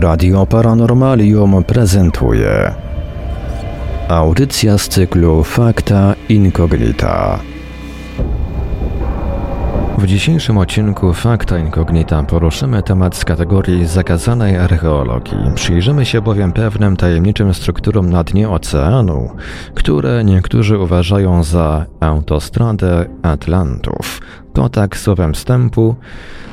Radio Paranormalium prezentuje audycja z cyklu Fakta Incognita. W dzisiejszym odcinku Fakta Incognita poruszymy temat z kategorii zakazanej archeologii. Przyjrzymy się bowiem pewnym tajemniczym strukturom na dnie oceanu, które niektórzy uważają za autostradę Atlantów. To tak słowem wstępu.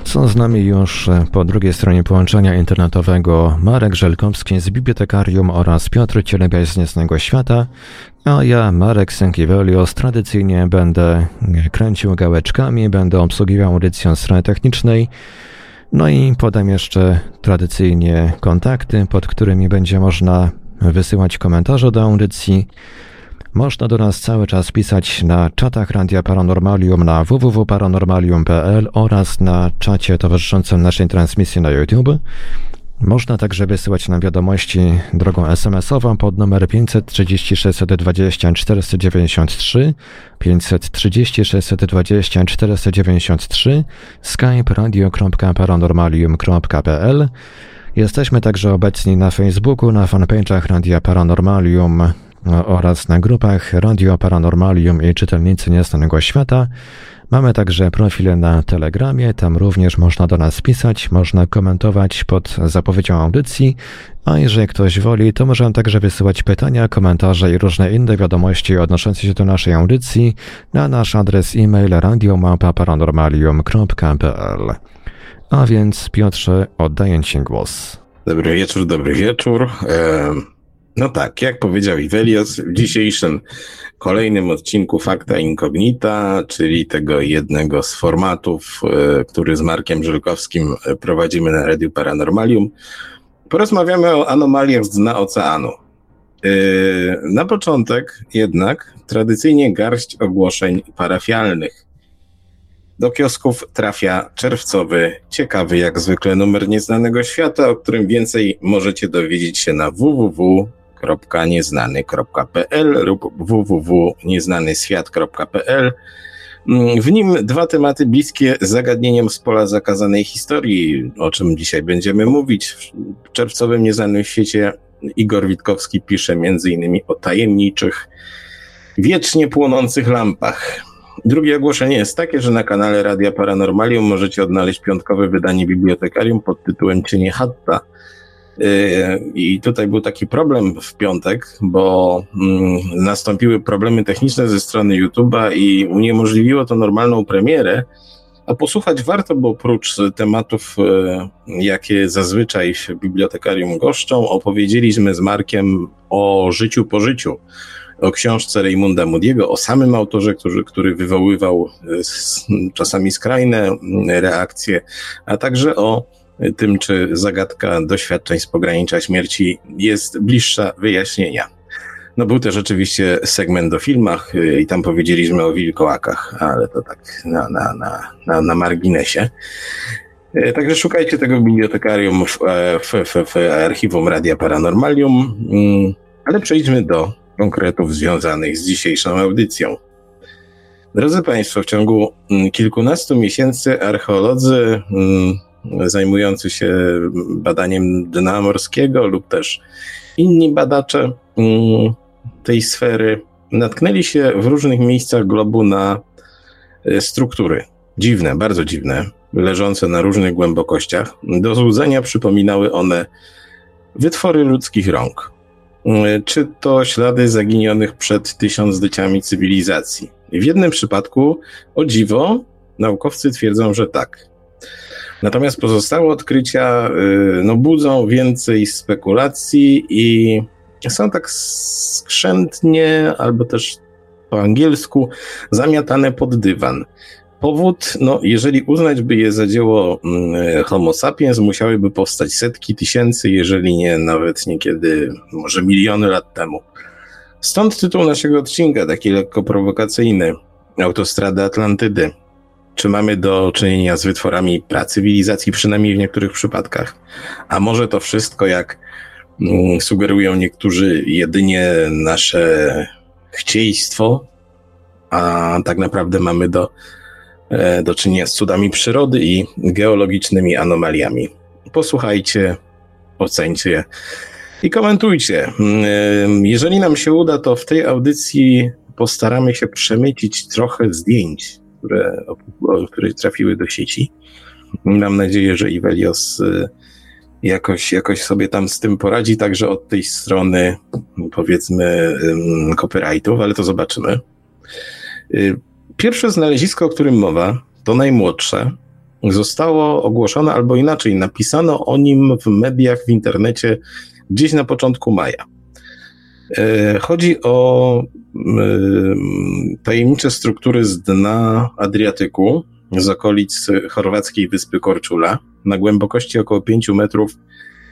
Są z nami już po drugiej stronie połączenia internetowego Marek Żelkowski z Bibliotekarium oraz Piotr Cielebiaś z Niesnego Świata, a ja, Marek Sękiewelios, tradycyjnie będę kręcił gałeczkami, będę obsługiwał audycję strony technicznej, no i podam jeszcze tradycyjnie kontakty, pod którymi będzie można wysyłać komentarze do audycji, można do nas cały czas pisać na czatach Radia Paranormalium na www.paranormalium.pl oraz na czacie towarzyszącym naszej transmisji na YouTube. Można także wysyłać nam wiadomości drogą SMS-ową pod numer 530 620 493, 530 620 493, skype radio.paranormalium.pl. Jesteśmy także obecni na Facebooku, na fanpage'ach Radia Paranormalium oraz na grupach Radio Paranormalium i Czytelnicy Nieznanego Świata. Mamy także profile na Telegramie, tam również można do nas pisać, można komentować pod zapowiedzią audycji, a jeżeli ktoś woli, to możemy także wysyłać pytania, komentarze i różne inne wiadomości odnoszące się do naszej audycji na nasz adres e-mail radiomapa.paranormalium.pl. A więc Piotrze, oddaję Ci głos. Dobry wieczór, dobry wieczór. No tak, jak powiedział Ivelios, w dzisiejszym kolejnym odcinku Fakta Incognita, czyli tego jednego z formatów, e, który z Markiem Żelkowskim e, prowadzimy na Radiu Paranormalium, porozmawiamy o anomaliach z dna oceanu. E, na początek jednak tradycyjnie garść ogłoszeń parafialnych. Do kiosków trafia czerwcowy, ciekawy jak zwykle numer Nieznanego Świata, o którym więcej możecie dowiedzieć się na www www.nieznany.pl lub www.nieznanyswiat.pl. W nim dwa tematy bliskie zagadnieniom z pola zakazanej historii, o czym dzisiaj będziemy mówić. W czerwcowym Nieznanym Świecie Igor Witkowski pisze m.in. o tajemniczych, wiecznie płonących lampach. Drugie ogłoszenie jest takie, że na kanale Radia Paranormalium możecie odnaleźć piątkowe wydanie bibliotekarium pod tytułem Cienie Hatta – I tutaj był taki problem w piątek, bo mm, nastąpiły problemy techniczne ze strony YouTube'a i uniemożliwiło to normalną premierę. A posłuchać warto, bo oprócz tematów, yy, jakie zazwyczaj w bibliotekarium goszczą, opowiedzieliśmy z Markiem o życiu po życiu, o książce Raymunda Moody'ego, o samym autorze, który, który wywoływał yy, czasami skrajne reakcje, a także o tym, czy zagadka doświadczeń z pogranicza śmierci jest bliższa wyjaśnienia. No był też oczywiście segment o filmach y, i tam powiedzieliśmy o wilkołakach, ale to tak na, na, na, na, na marginesie. Y, także szukajcie tego bibliotekarium w, e, w, w, w archiwum Radia Paranormalium, mm, ale przejdźmy do konkretów związanych z dzisiejszą audycją. Drodzy Państwo, w ciągu mm, kilkunastu miesięcy archeolodzy mm, zajmujący się badaniem dna morskiego lub też inni badacze mm, tej sfery natknęli się w różnych miejscach globu na e, struktury dziwne, bardzo dziwne, leżące na różnych głębokościach. Do złudzenia przypominały one wytwory ludzkich rąk. E, czy to ślady zaginionych przed tysiącleciami cywilizacji? W jednym przypadku, o dziwo, naukowcy twierdzą, że tak. Natomiast pozostałe odkrycia y, no, budzą więcej spekulacji i są tak skrzętnie, albo też po angielsku, zamiatane pod dywan. Powód, no, jeżeli uznać by je za dzieło mm, Homo sapiens, musiałyby powstać setki tysięcy, jeżeli nie nawet niekiedy może miliony lat temu. Stąd tytuł naszego odcinka, taki lekko prowokacyjny: Autostrada Atlantydy. Czy mamy do czynienia z wytworami pracywilizacji, przynajmniej w niektórych przypadkach? A może to wszystko, jak mm, sugerują niektórzy, jedynie nasze chcieństwo, a tak naprawdę mamy do, e, do czynienia z cudami przyrody i geologicznymi anomaliami. Posłuchajcie ocencie i komentujcie. Jeżeli nam się uda, to w tej audycji postaramy się przemycić trochę zdjęć, które, które trafiły do sieci. Mam nadzieję, że Ivelios y, jakoś, jakoś sobie tam z tym poradzi, także od tej strony powiedzmy copyrightów, ale to zobaczymy. Y, pierwsze znalezisko, o którym mowa, to najmłodsze, zostało ogłoszone albo inaczej, napisano o nim w mediach, w internecie gdzieś na początku maja. E, chodzi o tajemnicze struktury z dna Adriatyku, z okolic chorwackiej wyspy Korczula. Na głębokości około 5 metrów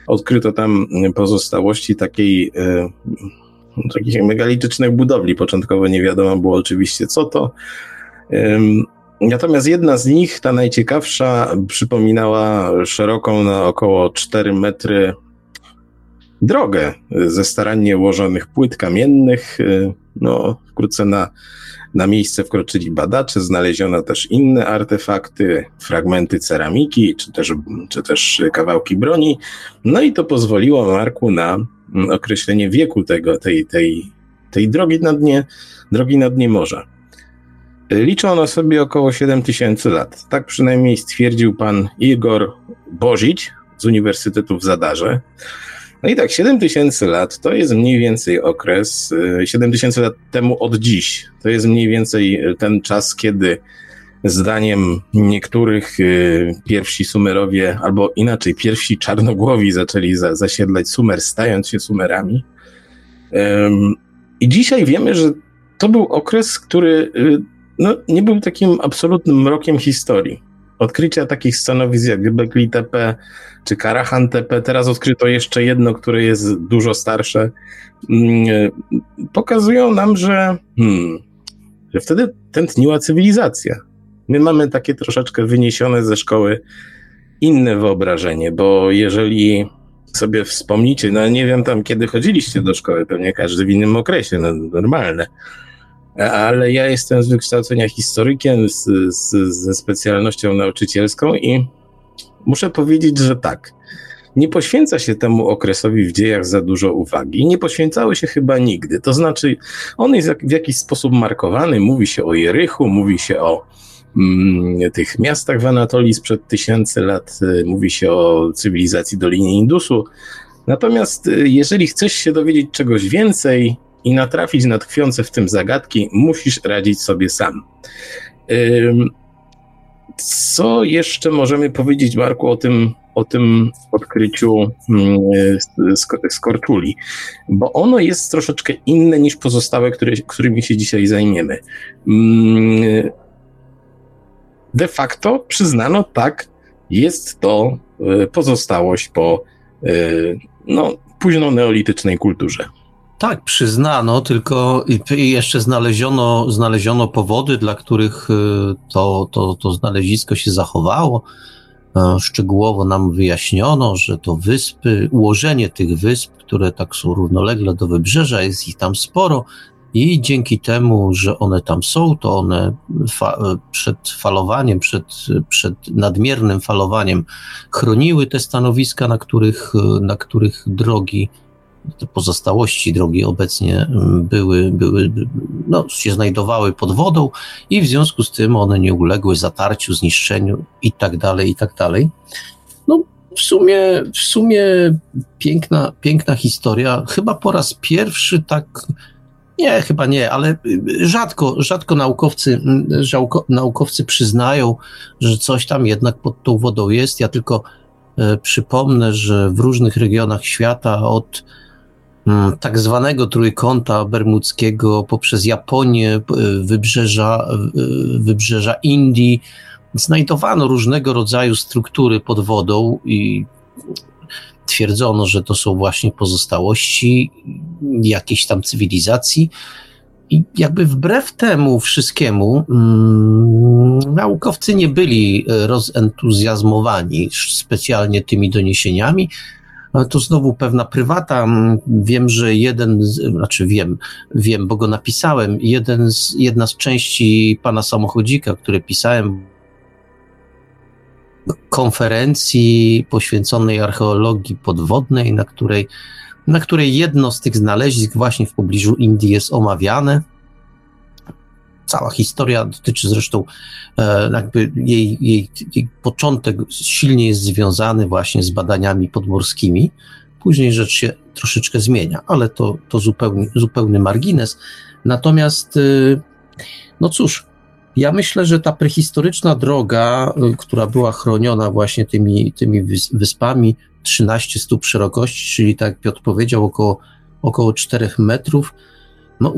odkryto tam pozostałości takiej, e, takich megalitycznych budowli. Początkowo nie wiadomo było oczywiście co to. Natomiast jedna z nich, ta najciekawsza, przypominała szeroką na około 4 metry drogę ze starannie ułożonych płyt kamiennych. No, wkrótce na, na miejsce wkroczyli badacze, znaleziono też inne artefakty, fragmenty ceramiki, czy też, czy też kawałki broni. No i to pozwoliło Marku na określenie wieku tego, tej, tej, tej drogi na dnie, drogi na dnie morza. Liczą one sobie około 7 tysięcy lat. Tak przynajmniej stwierdził pan Igor Bozić z Uniwersytetu w Zadarze. No i tak, 7 tysięcy lat to jest mniej więcej okres, 7 y, lat temu od dziś, to jest mniej więcej y, ten czas, kiedy zdaniem niektórych y, pierwsi Sumerowie, albo inaczej, pierwsi czarnogłowi zaczęli za, zasiedlać Sumer, stając się Sumerami. I dzisiaj wiemy, że to był okres, który no, nie był takim absolutnym mrokiem historii. Odkrycia takich stanowisk jak Göbekli Tepe czy Karahan Tepe, teraz odkryto jeszcze jedno, które jest dużo starsze, mm, pokazują nam, że, hmm, że wtedy tętniła cywilizacja. My mamy takie troszeczkę wyniesione ze szkoły inne wyobrażenie, bo jeżeli sobie wspomnicie, no nie wiem tam kiedy chodziliście do szkoły, pewnie każdy w innym okresie, no normalne, ale ja jestem z wykształcenia historykiem, z, z, ze specjalnością nauczycielską i muszę powiedzieć, że tak. Nie poświęca się temu okresowi w dziejach za dużo uwagi. Nie poświęcały się chyba nigdy. To znaczy, on jest w jakiś sposób markowany. Mówi się o Jerychu, mówi się o mm, tych miastach w Anatolii sprzed tysięcy lat, mówi się o cywilizacji Doliny Indusu. Natomiast y, jeżeli chcesz się dowiedzieć czegoś więcej, i natrafić na tkwiące w tym zagadki, musisz radzić sobie sam. Co jeszcze możemy powiedzieć, Marku, o tym, o tym odkryciu skorczuli? Bo ono jest troszeczkę inne niż pozostałe, które, którymi się dzisiaj zajmiemy. De facto przyznano, tak, jest to e, pozostałość po e, no, późno neolitycznej kulturze. Tak, przyznano, tylko jeszcze znaleziono, znaleziono powody, dla których y, to, to, to znalezisko się zachowało. E, szczegółowo nam wyjaśniono, że to wyspy, ułożenie tych wysp, które tak są równolegle do wybrzeża, jest ich tam sporo i dzięki temu, że one tam są, to one fa przed falowaniem, przed, przed nadmiernym falowaniem chroniły te stanowiska, na których, na których drogi te pozostałości drogi obecnie mm, były, były no, się znajdowały pod wodą i w związku z tym one nie uległy zatarciu, zniszczeniu i tak dalej, i tak dalej. No, w sumie, w sumie piękna, piękna historia. Chyba po raz pierwszy tak, nie, chyba nie, ale rzadko, rzadko naukowcy, żałko, naukowcy przyznają, że coś tam jednak pod tą wodą jest. Ja tylko e, przypomnę, że w różnych regionach świata od Mm, tak zwanego trójkąta bermudzkiego poprzez Japonię, wybrzeża, wybrzeża Indii. Znajdowano różnego rodzaju struktury pod wodą i twierdzono, że to są właśnie pozostałości jakiejś tam cywilizacji. I jakby wbrew temu wszystkiemu, mm, naukowcy nie byli rozentuzjazmowani specjalnie tymi doniesieniami, to znowu pewna prywata. Mm, wiem, że jeden, znaczy wiem, wiem, bo go napisałem. Jeden z, jedna z części pana samochodzika, które pisałem, konferencji poświęconej archeologii podwodnej, na której, na której jedno z tych znalezisk właśnie w pobliżu Indii jest omawiane. Cała historia dotyczy zresztą, e, jakby jej, jej, jej początek silnie jest związany właśnie z badaniami podmorskimi. Później rzecz się troszeczkę zmienia, ale to, to zupełnie, zupełny margines. Natomiast, y, no cóż, ja myślę, że ta prehistoryczna droga, y, która była chroniona właśnie tymi, tymi wyspami, 13 stóp szerokości, czyli tak jak Piotr powiedział, około, około 4 metrów, no,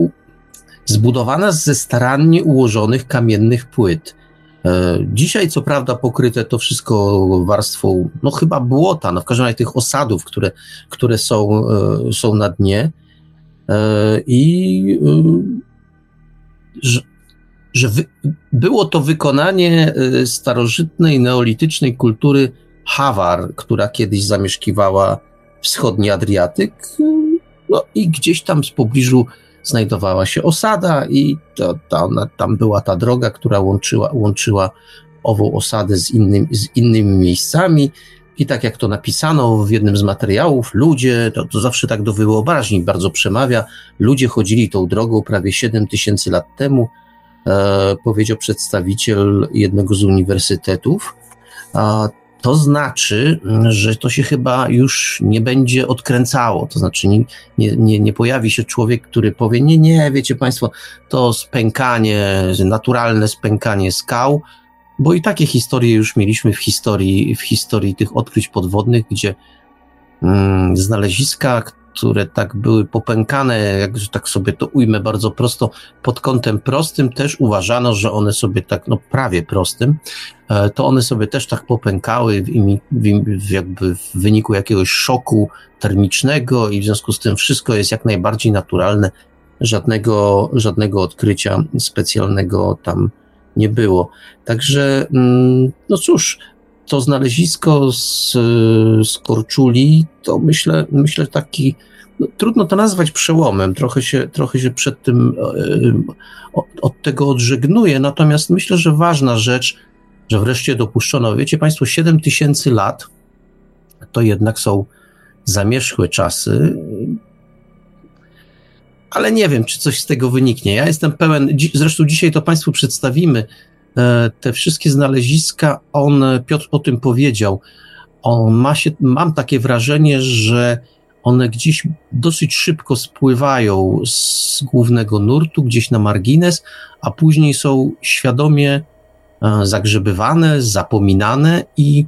zbudowana ze starannie ułożonych kamiennych płyt. E, dzisiaj, co prawda, pokryte to wszystko warstwą, no chyba błota, no w każdym razie tych osadów, które, które są, e, są na dnie. E, I że, że wy, było to wykonanie starożytnej, neolitycznej kultury Hawar, która kiedyś zamieszkiwała wschodni Adriatyk. No i gdzieś tam z pobliżu znajdowała się osada i to, to, tam była ta droga, która łączyła, łączyła ową osadę z, innym, z innymi miejscami. I tak jak to napisano w jednym z materiałów, ludzie, to, to zawsze tak do wyobraźni bardzo przemawia, ludzie chodzili tą drogą prawie 7 tysięcy lat temu, e, powiedział przedstawiciel jednego z uniwersytetów. A to znaczy, że to się chyba już nie będzie odkręcało. To znaczy, nie, nie, nie pojawi się człowiek, który powie: Nie, nie, wiecie Państwo, to spękanie, naturalne spękanie skał, bo i takie historie już mieliśmy w historii, w historii tych odkryć podwodnych, gdzie mm, znaleziska, które tak były popękane, jak że tak sobie to ujmę bardzo prosto, pod kątem prostym też uważano, że one sobie tak, no prawie prostym, e, to one sobie też tak popękały w, w, jakby w wyniku jakiegoś szoku termicznego i w związku z tym wszystko jest jak najbardziej naturalne, żadnego, żadnego odkrycia specjalnego tam nie było. Także, mm, no cóż, to znalezisko z, z Korczuli, to myślę, myślę taki, no, trudno to nazwać przełomem, trochę się, trochę się przed tym e, od, od tego odżegnuję, natomiast myślę, że ważna rzecz, że wreszcie dopuszczono, wiecie Państwo, 7 tysięcy lat to jednak są zamierzchłe czasy, ale nie wiem, czy coś z tego wyniknie. Ja jestem pełen, zresztą dzisiaj to Państwu przedstawimy, te wszystkie znaleziska, on, Piotr po tym powiedział, on ma się, mam takie wrażenie, że one gdzieś dosyć szybko spływają z głównego nurtu, gdzieś na margines, a później są świadomie e, zagrzebywane, zapominane i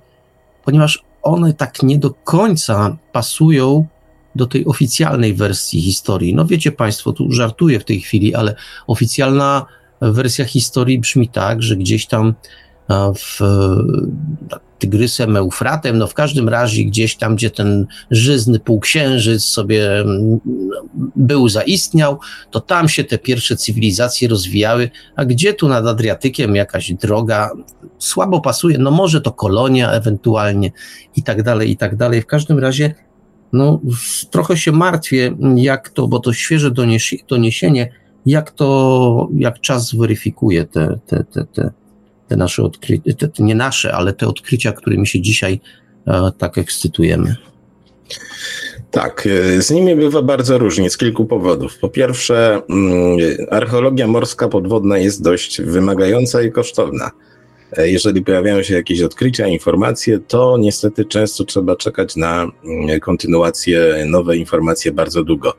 ponieważ one tak nie do końca pasują do tej oficjalnej wersji historii. No wiecie Państwo, tu żartuję w tej chwili, ale oficjalna wersja historii brzmi tak, że gdzieś tam w Tygrysem, Eufratem, no w każdym razie gdzieś tam, gdzie ten żyzny półksiężyc sobie mm, był, zaistniał, to tam się te pierwsze cywilizacje rozwijały, a gdzie tu nad Adriatykiem jakaś droga? Słabo pasuje, no może to kolonia ewentualnie i tak dalej, i tak dalej. W każdym razie no trochę się martwię, jak to, bo to świeże doniesienie, jak to, jak czas weryfikuje te, te, te, te, te nasze odkrycia, te, nie nasze, ale te odkrycia, którymi się dzisiaj e, tak ekscytujemy. Tak, e, z nimi bywa bardzo różnie z kilku powodów. Po pierwsze, mm, archeologia morska podwodna jest dość wymagająca i kosztowna. E, jeżeli pojawiają się jakieś odkrycia, informacje, to niestety często trzeba czekać na mm, kontynuację, nowe informacje bardzo długo.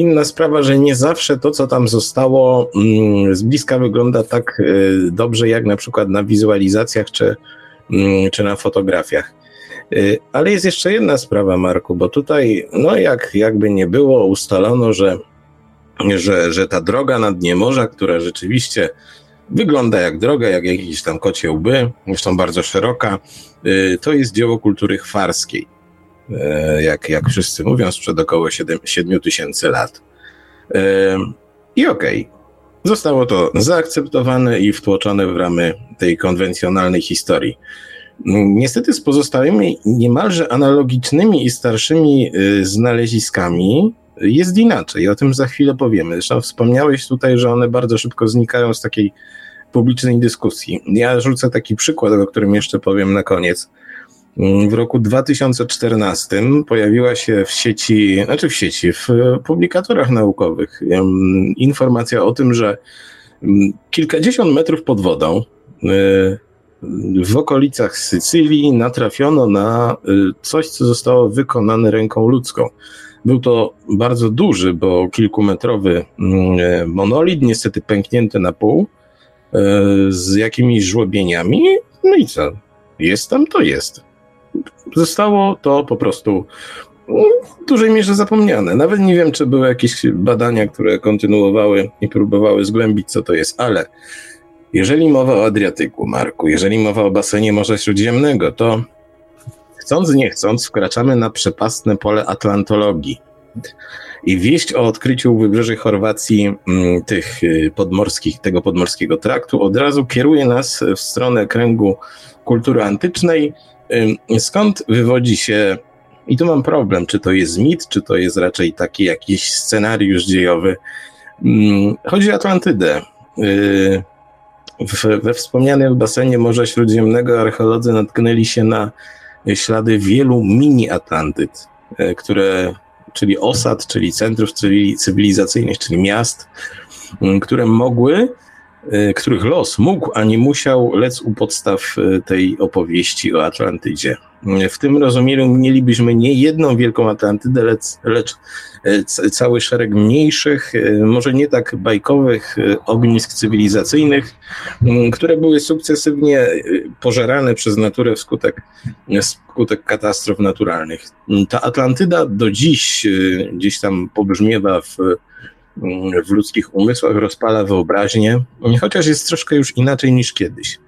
Inna sprawa, że nie zawsze to, co tam zostało, mm, z bliska wygląda tak y, dobrze, jak na przykład na wizualizacjach czy, mm, czy na fotografiach. Y, ale jest jeszcze jedna sprawa, Marku, bo tutaj, no jak, jakby nie było, ustalono, że, że, że ta droga na dnie morza, która rzeczywiście wygląda jak droga, jak jakieś tam kocie łby, zresztą bardzo szeroka, y, to jest dzieło kultury chwarskiej. E, jak, jak wszyscy mówią, sprzed około 7, 7 tysięcy lat. E, I okej, okay. zostało to zaakceptowane i wtłoczone w ramy tej konwencjonalnej historii. Niestety z pozostałymi niemalże analogicznymi i starszymi y, znaleziskami jest inaczej. O tym za chwilę powiemy. Zresztą wspomniałeś tutaj, że one bardzo szybko znikają z takiej publicznej dyskusji. Ja rzucę taki przykład, o którym jeszcze powiem na koniec. W roku 2014 pojawiła się w sieci, znaczy w sieci, w publikatorach naukowych informacja o tym, że kilkadziesiąt metrów pod wodą w okolicach Sycylii natrafiono na coś, co zostało wykonane ręką ludzką. Był to bardzo duży, bo kilkumetrowy monolit, niestety pęknięty na pół, z jakimiś żłobieniami. No i co? Jest tam, to jest zostało to po prostu w dużej mierze zapomniane. Nawet nie wiem, czy były jakieś badania, które kontynuowały i próbowały zgłębić, co to jest, ale jeżeli mowa o Adriatyku, Marku, jeżeli mowa o basenie Morza Śródziemnego, to chcąc nie chcąc wkraczamy na przepastne pole atlantologii. I wieść o odkryciu wybrzeży Chorwacji mm, tych y, podmorskich, tego podmorskiego traktu od razu kieruje nas w stronę kręgu kultury antycznej, Skąd wywodzi się, i tu mam problem, czy to jest mit, czy to jest raczej taki jakiś scenariusz dziejowy. Chodzi o Atlantydę. Y, we wspomnianym basenie Morza Śródziemnego archeolodzy natknęli się na ślady wielu mini-Atlantyd, y, które, czyli osad, czyli centrów cywilizacyjnych, czyli miast, które mogły których los mógł, a nie musiał lec u podstaw y, tej opowieści o Atlantydzie. W tym rozumieniu mielibyśmy nie jedną wielką Atlantydę, lecz, lecz cały szereg mniejszych, może nie tak bajkowych ognisk cywilizacyjnych, które były sukcesywnie pożerane przez naturę wskutek, wskutek katastrof naturalnych. Ta Atlantyda do dziś gdzieś tam pobrzmiewa w w ludzkich umysłach, rozpala wyobraźnię, chociaż jest troszkę już inaczej niż kiedyś.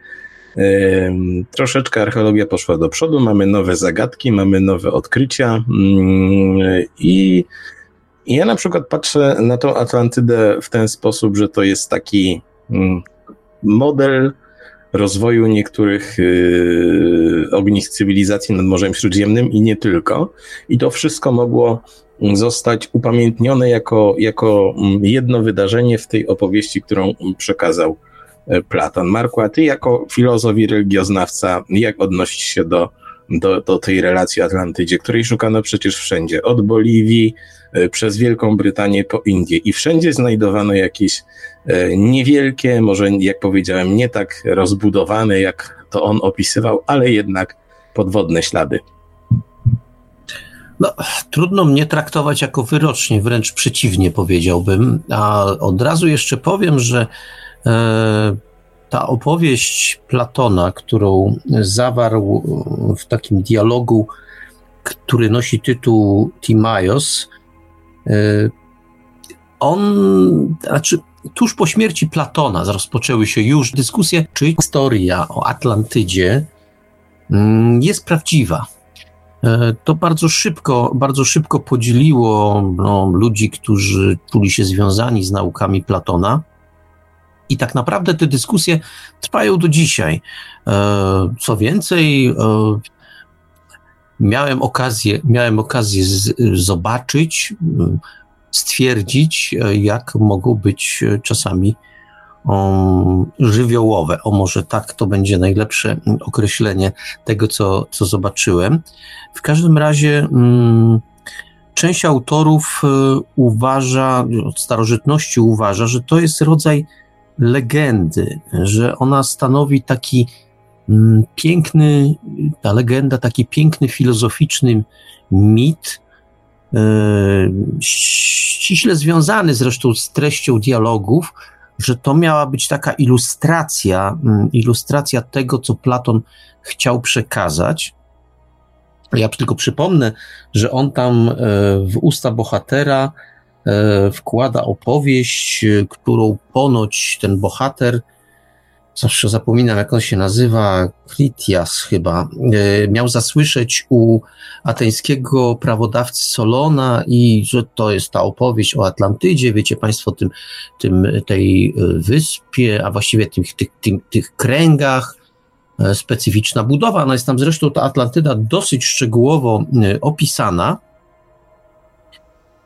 Troszeczkę archeologia poszła do przodu, mamy nowe zagadki, mamy nowe odkrycia mm, i ja na przykład patrzę na tą Atlantydę w ten sposób, że to jest taki mm, model rozwoju niektórych yy, ognisk cywilizacji nad Morzem Śródziemnym i nie tylko. I to wszystko mogło zostać upamiętnione jako, jako mm, jedno wydarzenie w tej opowieści, którą przekazał e, Platon. Marku, a ty jako filozof i religioznawca, jak odnosisz się do, do, do tej relacji Atlantydzie, której szukano przecież wszędzie, od Boliwii e, przez Wielką Brytanię po Indię i wszędzie znajdowano jakieś e, niewielkie, może jak powiedziałem, nie tak rozbudowane, jak to on opisywał, ale jednak podwodne ślady. No, trudno mnie traktować jako wyrocznie, wręcz przeciwnie powiedziałbym. A od razu jeszcze powiem, że e, ta opowieść Platona, którą zawarł w takim dialogu, który nosi tytuł Timaios, e, on, znaczy tuż po śmierci Platona rozpoczęły się już dyskusje, czy historia o Atlantydzie mm, jest prawdziwa E, to bardzo szybko, bardzo szybko podzieliło no, ludzi, którzy czuli się związani z naukami Platona. I tak naprawdę te dyskusje trwają do dzisiaj. E, co więcej, e, miałem okazję, miałem okazję zobaczyć, stwierdzić, jak mogą być czasami żywiołowe. O może tak to będzie najlepsze określenie tego, co, co zobaczyłem. W każdym razie mm, część autorów y, uważa, od starożytności uważa, że to jest rodzaj legendy, że ona stanowi taki mm, piękny, ta legenda, taki piękny filozoficzny mit, y, ściśle związany zresztą z treścią dialogów, że to miała być taka ilustracja, mm, ilustracja tego, co Platon chciał przekazać. Ja tylko przypomnę, że on tam e, w usta bohatera e, wkłada opowieść, e, którą ponoć ten bohater zawsze zapominam, jak on się nazywa, Kritias chyba, e, miał zasłyszeć u ateńskiego prawodawcy Solona i że to jest ta opowieść o Atlantydzie, wiecie Państwo, tym, tym tej e, wyspie, a właściwie tych, tych, tych, tych kręgach, e, specyficzna budowa. No jest tam zresztą ta Atlantyda dosyć szczegółowo opisana.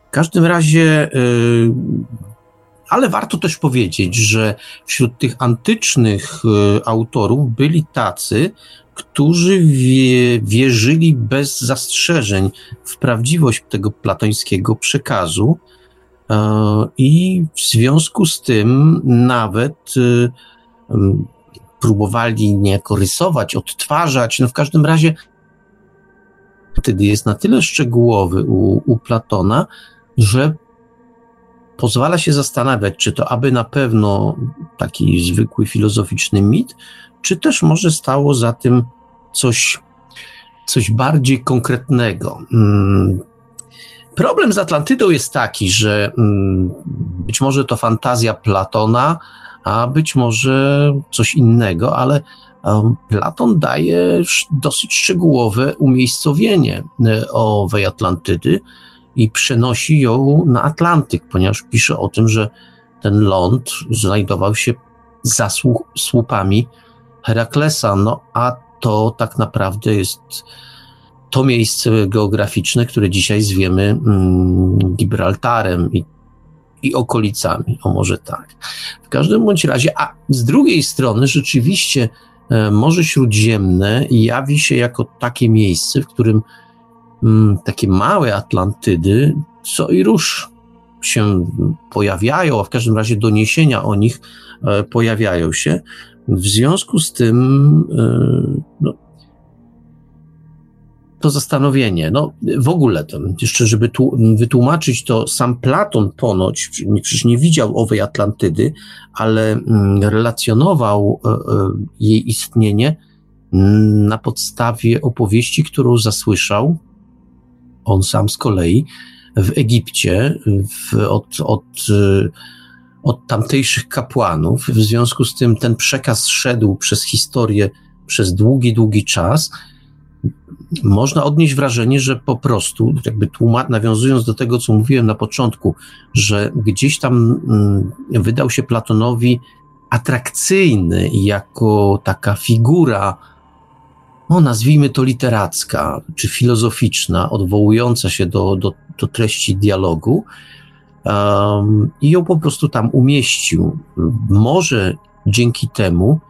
W każdym razie ale warto też powiedzieć, że wśród tych antycznych autorów byli tacy, którzy wie, wierzyli bez zastrzeżeń w prawdziwość tego platońskiego przekazu. I w związku z tym nawet próbowali niejako rysować, odtwarzać. No w każdym razie wtedy jest na tyle szczegółowy u, u Platona, że pozwala się zastanawiać, czy to aby na pewno taki zwykły filozoficzny mit, czy też może stało za tym coś, coś bardziej konkretnego. Mm. Problem z Atlantydą jest taki, że mm, być może to fantazja Platona, a być może coś innego, ale Platon daje dosyć szczegółowe umiejscowienie e, owej Atlantydy i przenosi ją na Atlantyk, ponieważ pisze o tym, że ten ląd znajdował się za słupami Heraklesa, no a to tak naprawdę jest to miejsce geograficzne, które dzisiaj zwiemy mm, Gibraltarem i i okolicami, o może tak. W każdym bądź razie, a z drugiej strony rzeczywiście e, Morze Śródziemne jawi się jako takie miejsce, w którym takie małe Atlantydy co i rusz się pojawiają, a w każdym razie doniesienia o nich e, pojawiają się. W związku z tym e, no, to zastanowienie. No w ogóle, to, jeszcze żeby tu, wytłumaczyć to, sam Platon ponoć, przecież nie widział owej Atlantydy, ale mm, relacjonował e, jej istnienie na podstawie opowieści, którą zasłyszał on sam z kolei w Egipcie w, od, od, e, od tamtejszych kapłanów. W związku z tym ten przekaz szedł przez historię przez długi, długi czas można odnieść wrażenie, że po prostu, jakby tłumac, nawiązując do tego, co mówiłem na początku, że gdzieś tam mm, wydał się Platonowi atrakcyjny jako taka figura, no nazwijmy to literacka czy filozoficzna, odwołująca się do, do, do treści dialogu, um, i ją po prostu tam umieścił. Może dzięki temu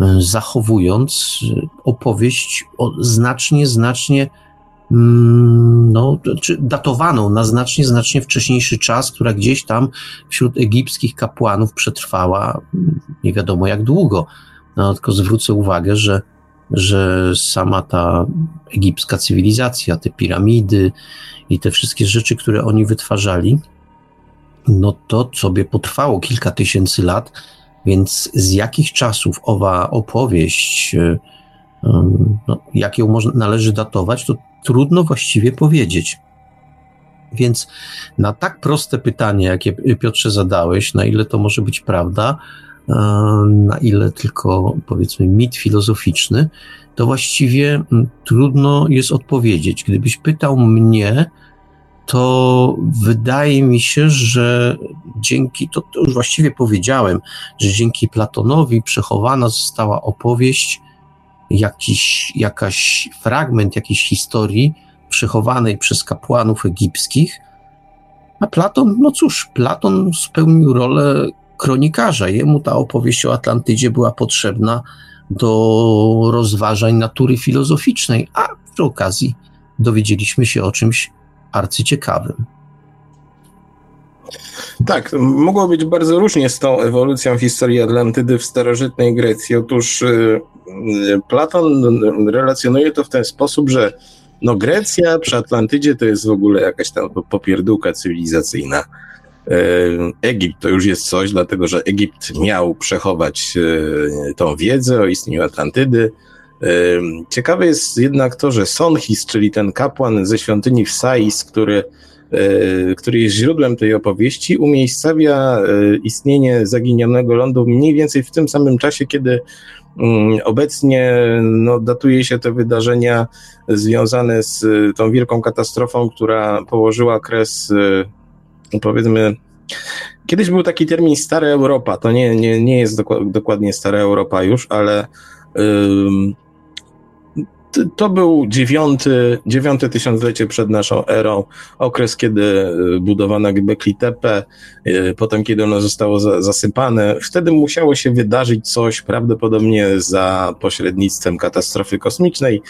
E, zachowując e, opowieść znacznie, znacznie mm, no, czy datowaną na znacznie, znacznie wcześniejszy czas, która gdzieś tam wśród egipskich kapłanów przetrwała mm, nie wiadomo jak długo. No, tylko zwrócę uwagę, że, że sama ta egipska cywilizacja, te piramidy i te wszystkie rzeczy, które oni wytwarzali, no to sobie potrwało kilka tysięcy lat, więc z jakich czasów owa opowieść, e, no, jak ją można, należy datować, to trudno właściwie powiedzieć. Więc na tak proste pytanie, jakie Piotrze zadałeś, na ile to może być prawda, na ile tylko powiedzmy mit filozoficzny, to właściwie trudno jest odpowiedzieć. Gdybyś pytał mnie, to wydaje mi się, że dzięki, to, to, już właściwie powiedziałem, że dzięki Platonowi przechowana została opowieść, jakiś, jakaś fragment jakiejś historii przechowanej przez kapłanów egipskich, a Platon, no cóż, Platon spełnił rolę kronikarza. Jemu ta opowieść o Atlantydzie była potrzebna do rozważań natury filozoficznej, a przy okazji dowiedzieliśmy się o czymś arcyciekawym. Tak, mogło być bardzo różnie z tą ewolucją historii Atlantydy w starożytnej Grecji. Otóż y, y, Platon relacjonuje to w ten sposób, że no Grecja przy Atlantydzie to jest w ogóle jakaś tam popierdółka cywilizacyjna. Y, Egipt to już jest coś, dlatego że Egipt miał przechować tą wiedzę o istnieniu Atlantydy. Ciekawe jest jednak to, że Sonhis, czyli ten kapłan ze świątyni w Sais, który, e, który jest źródłem tej opowieści, umiejscawia e, istnienie zaginionego lądu mniej więcej w tym samym czasie, kiedy mm, Obecnie no, datuje się te wydarzenia związane z e, tą wielką katastrofą, która położyła kres, powiedzmy, kiedyś był taki termin Stara Europa. To nie, nie, nie jest dokładnie Stara Europa już, ale to był dziewiąty, dziewiąte tysiąclecie przed naszą erą, okres, kiedy y, budowano Göbekli Tepe, y, potem kiedy ono zostało zasypane. Wtedy musiało się wydarzyć coś prawdopodobnie za pośrednictwem katastrofy kosmicznej,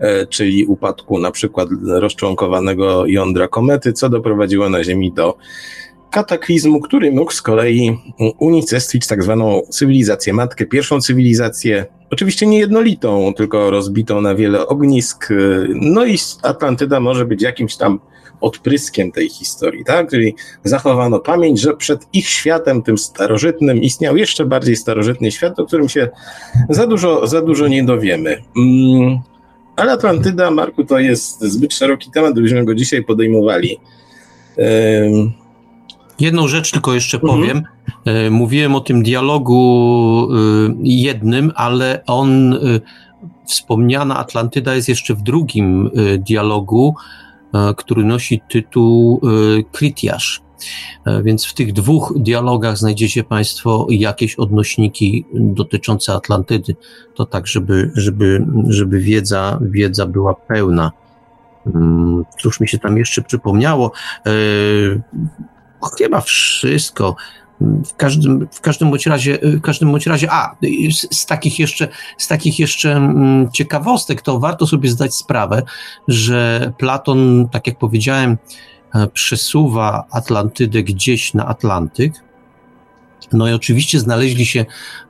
y, czyli upadku na przykład rozczłonkowanego jądra komety, co doprowadziło na Ziemi do kataklizmu, który mógł z kolei unicestwić tak zwaną cywilizację matkę, pierwszą cywilizację, oczywiście nie jednolitą, tylko rozbitą na wiele ognisk. No i Atlantyda może być jakimś tam odpryskiem tej historii, tak? Czyli zachowano pamięć, że przed ich światem, tym starożytnym, istniał jeszcze bardziej starożytny świat, o którym się za dużo, za dużo nie dowiemy. Mm, ale Atlantyda, Marku, to jest zbyt szeroki temat, gdybyśmy go dzisiaj podejmowali. Jedną rzecz tylko jeszcze mhm. powiem. E, mówiłem o tym dialogu e, jednym, ale on, e, wspomniana Atlantyda jest jeszcze w drugim dialogu, który nosi tytuł Kritiasz. Więc w tych dwóch dialogach znajdziecie Państwo jakieś odnośniki dotyczące Atlantydy. To tak, żeby, żeby, żeby wiedza, wiedza była pełna. Mm, cóż mi się tam jeszcze przypomniało? Chyba wszystko. W każdym, w każdym bądź razie, w każdym bądź razie, a z, z, takich jeszcze, z takich jeszcze mm, ciekawostek, to warto sobie zdać sprawę, że Platon, tak jak powiedziałem, e, przesuwa Atlantydę gdzieś na Atlantyk, no i oczywiście znaleźli się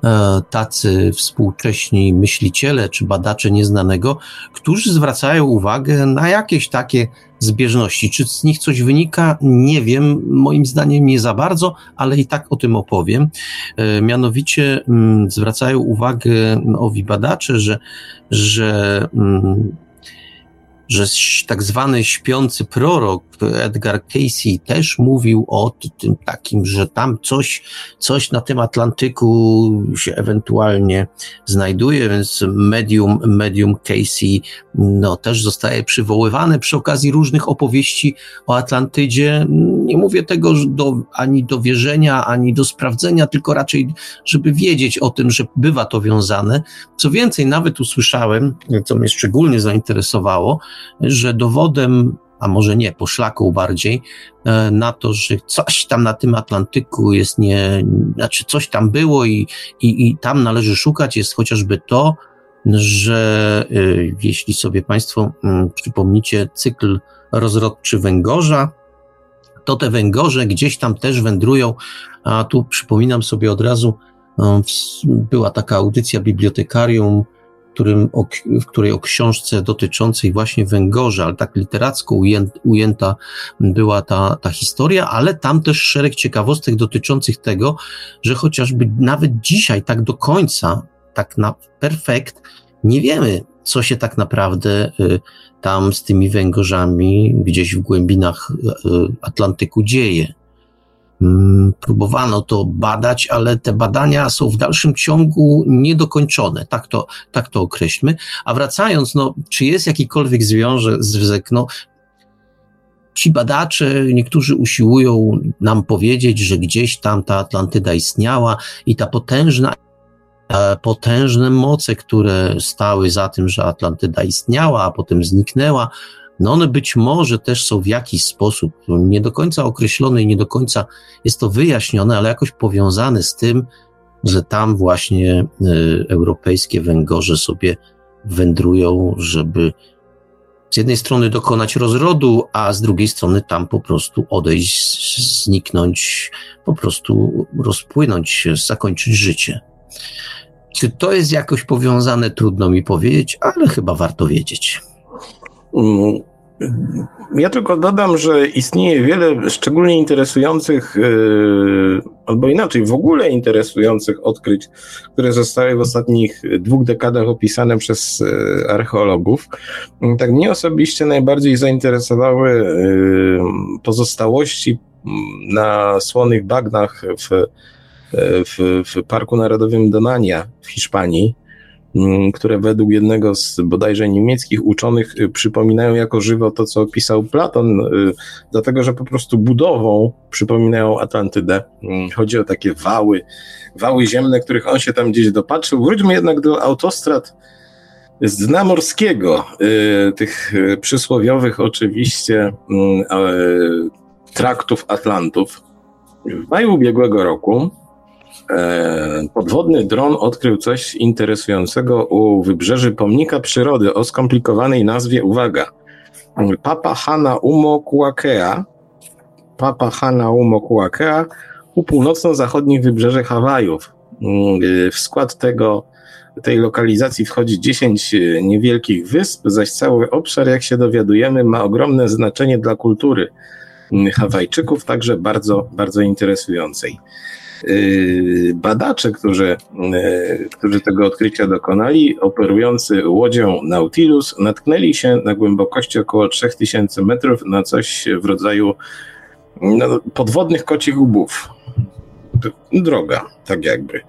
e, tacy współcześni myśliciele czy badacze nieznanego, którzy zwracają uwagę na jakieś takie zbieżności. Czy z nich coś wynika? Nie wiem. Moim zdaniem nie za bardzo, ale i tak o tym opowiem. E, mianowicie mm, zwracają uwagę owi badacze, że, że mm, że tak zwany śpiący prorok Edgar Casey też mówił o tym takim, że tam coś, coś na tym Atlantyku się ewentualnie znajduje, więc medium, medium Casey no, też zostaje przywoływane przy okazji różnych opowieści o Atlantydzie. Nie mówię tego do, ani do wierzenia, ani do sprawdzenia, tylko raczej, żeby wiedzieć o tym, że bywa to wiązane. Co więcej, nawet usłyszałem, co mnie szczególnie zainteresowało, że dowodem a może nie, poszlaką bardziej, e, na to, że coś tam na tym Atlantyku jest nie, znaczy coś tam było i, i, i tam należy szukać, jest chociażby to, że e, jeśli sobie Państwo mm, przypomnicie cykl rozrodczy węgorza, to te węgorze gdzieś tam też wędrują, a tu przypominam sobie od razu, e, była taka audycja bibliotekarium którym, o, w której o książce dotyczącej właśnie węgorza, ale tak literacko ujęta była ta, ta historia, ale tam też szereg ciekawostek dotyczących tego, że chociażby nawet dzisiaj tak do końca, tak na perfekt, nie wiemy, co się tak naprawdę y, tam z tymi węgorzami gdzieś w głębinach y, Atlantyku dzieje. Mm, próbowano to badać, ale te badania są w dalszym ciągu niedokończone, tak to, tak to określmy. A wracając, no, czy jest jakikolwiek związek, no, ci badacze, niektórzy usiłują nam powiedzieć, że gdzieś tam ta Atlantyda istniała i ta potężna potężne moce, które stały za tym, że Atlantyda istniała, a potem zniknęła, no one być może też są w jakiś sposób nie do końca określone i nie do końca jest to wyjaśnione, ale jakoś powiązane z tym, że tam właśnie y, europejskie węgorze sobie wędrują, żeby z jednej strony dokonać rozrodu, a z drugiej strony tam po prostu odejść, zniknąć, po prostu rozpłynąć się, zakończyć życie. Czy to jest jakoś powiązane, trudno mi powiedzieć, ale chyba warto wiedzieć. Mm, ja tylko dodam, że istnieje wiele szczególnie interesujących, yy, albo inaczej, w ogóle interesujących odkryć, które zostały w ostatnich dwóch dekadach opisane przez yy, archeologów. Tak mnie osobiście najbardziej zainteresowały yy, pozostałości mm, na słonych bagnach w, w, w Parku Narodowym Donania w Hiszpanii Mm, które według jednego z bodajże niemieckich uczonych y, przypominają jako żywo to, co opisał Platon, y, dlatego że po prostu budową przypominają Atlantydę. Mm, chodzi o takie wały, wały ziemne, których on się tam gdzieś dopatrzył. Wróćmy jednak do autostrad z dna morskiego, y, tych przysłowiowych oczywiście mm, traktów Atlantów. W maju ubiegłego roku podwodny dron odkrył coś interesującego u wybrzeży pomnika przyrody o skomplikowanej nazwie, uwaga, Papa Hana Umo Kuakea, Papa Hana Umo Kuakea u północno-zachodnich wybrzeży Hawajów. Mm, w skład tego tej lokalizacji wchodzi 10 e, niewielkich wysp, zaś cały obszar, jak się dowiadujemy, ma ogromne znaczenie dla kultury mm, Hawajczyków, także bardzo, bardzo interesującej. E, badacze, którzy, e, którzy tego odkrycia dokonali, operujący łodzią Nautilus, natknęli się na głębokości około 3000 metrów na coś w rodzaju no, podwodnych kocich łbów droga, tak jakby.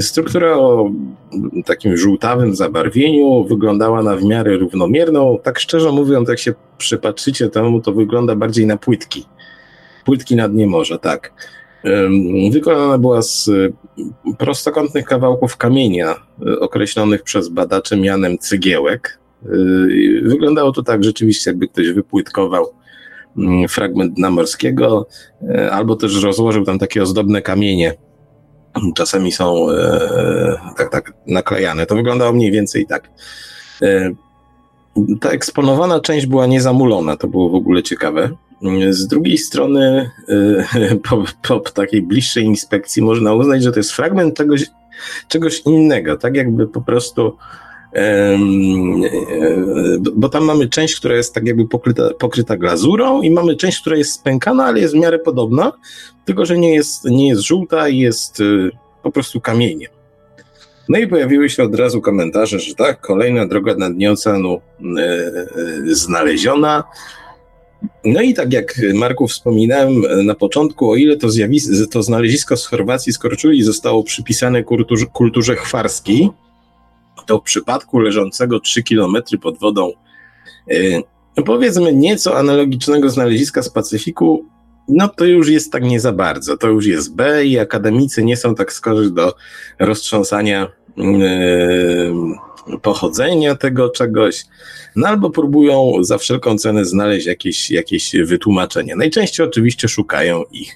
Struktura o takim żółtawym zabarwieniu wyglądała na w miarę równomierną. Tak szczerze mówiąc, jak się przypatrzycie temu, to wygląda bardziej na płytki. Płytki na dnie morza, tak. Wykonana była z prostokątnych kawałków kamienia, określonych przez badaczy mianem cygiełek. Wyglądało to tak rzeczywiście, jakby ktoś wypłytkował Mm, fragment dna morskiego, e, albo też rozłożył tam takie ozdobne kamienie. Czasami są e, tak, tak naklejane. To wyglądało mniej więcej tak. E, ta eksponowana część była niezamulona, to było w ogóle ciekawe. Z drugiej strony, po, po, takiej bliższej inspekcji można uznać, że to jest fragment czegoś, czegoś innego, tak jakby po prostu bo tam mamy część, która jest tak jakby pokryta, pokryta glazurą i mamy część, która jest spękana, ale jest w miarę podobna, tylko że nie jest, nie jest żółta i jest y, po prostu kamieniem. No i pojawiły się od razu komentarze, że tak, kolejna droga na dnie oceanu yy, znaleziona. No i tak jak Marku wspominałem na początku, o ile to, zjawisko, to znalezisko z Chorwacji, z Korczuli zostało przypisane kulturze, kulturze chwarskiej, to w przypadku leżącego 3 km pod wodą, yy, powiedzmy nieco analogicznego znaleziska z Pacyfiku, no to już jest tak nie za bardzo. To już jest B i akademicy nie są tak skorzy do roztrząsania yy, pochodzenia tego czegoś, no albo próbują za wszelką cenę znaleźć jakieś, jakieś wytłumaczenia. Najczęściej oczywiście szukają ich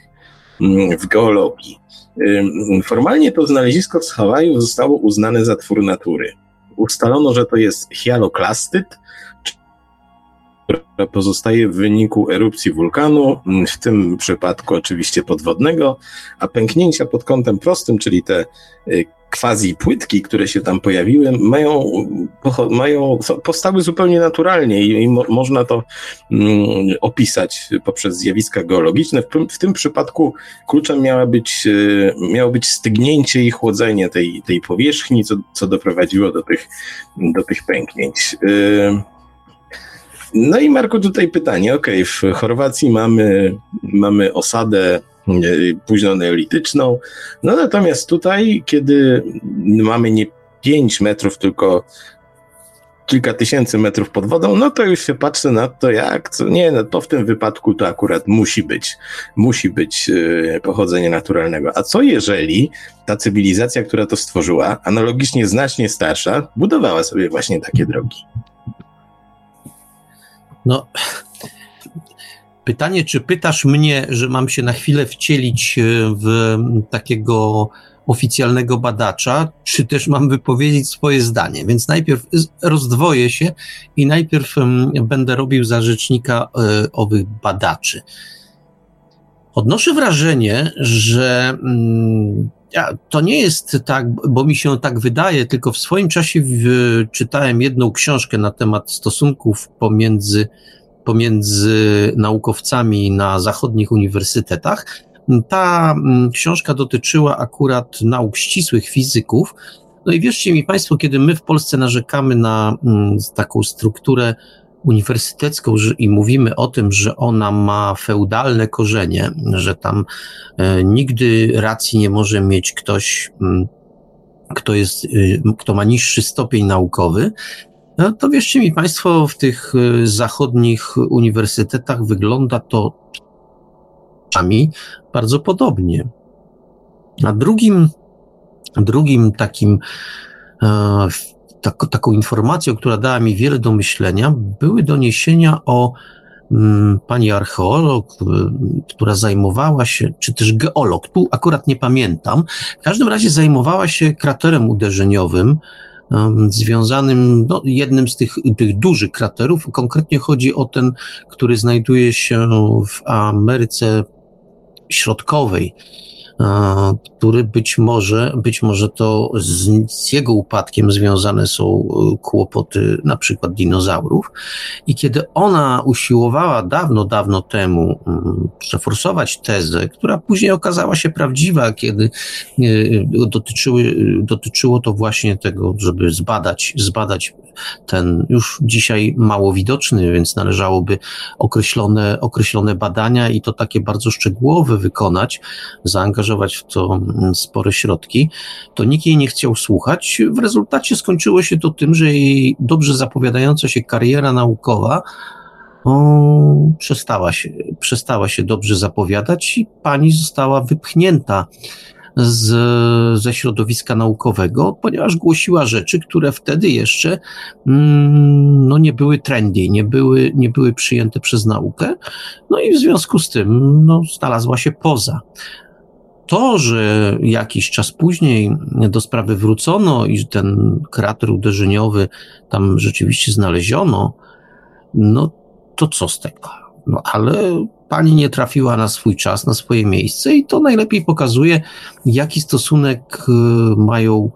yy, w geologii. Formalnie to znalezisko z Hawaju zostało uznane za twór natury. Ustalono, że to jest hialoklastyt, która pozostaje w wyniku erupcji wulkanu, w tym przypadku oczywiście podwodnego, a pęknięcia pod kątem prostym, czyli te y, quasi płytki, które się tam pojawiły, mają, mają powstały zupełnie naturalnie i, i mo, można to mm, opisać poprzez zjawiska geologiczne. W, w, tym przypadku kluczem miała być, y, miało być stygnięcie i chłodzenie tej, tej powierzchni, co, co doprowadziło do tych, do tych pęknięć. Y, no i Marku, tutaj pytanie. Ok, w Chorwacji mamy, mamy osadę późno neolityczną. No natomiast tutaj, kiedy mamy nie 5 metrów, tylko kilka tysięcy metrów pod wodą, no to już się patrzy na to, jak, co, nie, no to w tym wypadku to akurat musi być, musi być yy, pochodzenie naturalnego. A co jeżeli ta cywilizacja, która to stworzyła, analogicznie znacznie starsza, budowała sobie właśnie takie drogi? No, pytanie, czy pytasz mnie, że mam się na chwilę wcielić e, w takiego oficjalnego badacza, czy też mam wypowiedzieć swoje zdanie. Więc najpierw rozdwoję się i najpierw będę robił za rzecznika e, owych badaczy. Odnoszę wrażenie, że mm, to nie jest tak, bo mi się tak wydaje, tylko w swoim czasie czytałem jedną książkę na temat stosunków pomiędzy, pomiędzy naukowcami na zachodnich uniwersytetach. Ta mm, książka dotyczyła akurat nauk ścisłych fizyków. No i wierzcie mi Państwo, kiedy my w Polsce narzekamy na mm, taką strukturę uniwersytecką i mówimy o tym, że ona ma feudalne korzenie, że tam e, nigdy racji nie może mieć ktoś, mm, kto jest, y, kto ma niższy stopień naukowy, no to wierzcie mi Państwo, w tych y, zachodnich uniwersytetach wygląda to bardzo podobnie. A drugim, drugim takim e, tak, taką informacją, która dała mi wiele do myślenia, były doniesienia o mm, pani archeolog, y, która zajmowała się, czy też geolog, tu akurat nie pamiętam, w każdym razie zajmowała się kraterem uderzeniowym, związanym, no, jednym z tych, tych dużych kraterów. Konkretnie chodzi o ten, który znajduje się w Ameryce Środkowej który być może, być może to z, z, jego upadkiem związane są e, kłopoty na przykład dinozaurów. I kiedy ona usiłowała dawno, dawno temu mm, przeforsować tezę, która później okazała się prawdziwa, kiedy e, dotyczyły, dotyczyło to właśnie tego, żeby zbadać, zbadać ten już dzisiaj mało widoczny, więc należałoby określone, określone badania i to takie bardzo szczegółowe wykonać, zaangażować w to mm, spore środki, to nikt jej nie chciał słuchać. W rezultacie skończyło się to tym, że jej dobrze zapowiadająca się kariera naukowa o, przestała, się, przestała się dobrze zapowiadać i pani została wypchnięta z, ze środowiska naukowego, ponieważ głosiła rzeczy, które wtedy jeszcze mm, no, nie były trendy, nie były, nie były przyjęte przez naukę, no i w związku z tym no, znalazła się poza. To, że jakiś czas później do sprawy wrócono i ten krater uderzeniowy tam rzeczywiście znaleziono, no to co z tego? No ale pani nie trafiła na swój czas, na swoje miejsce i to najlepiej pokazuje, jaki stosunek y, mają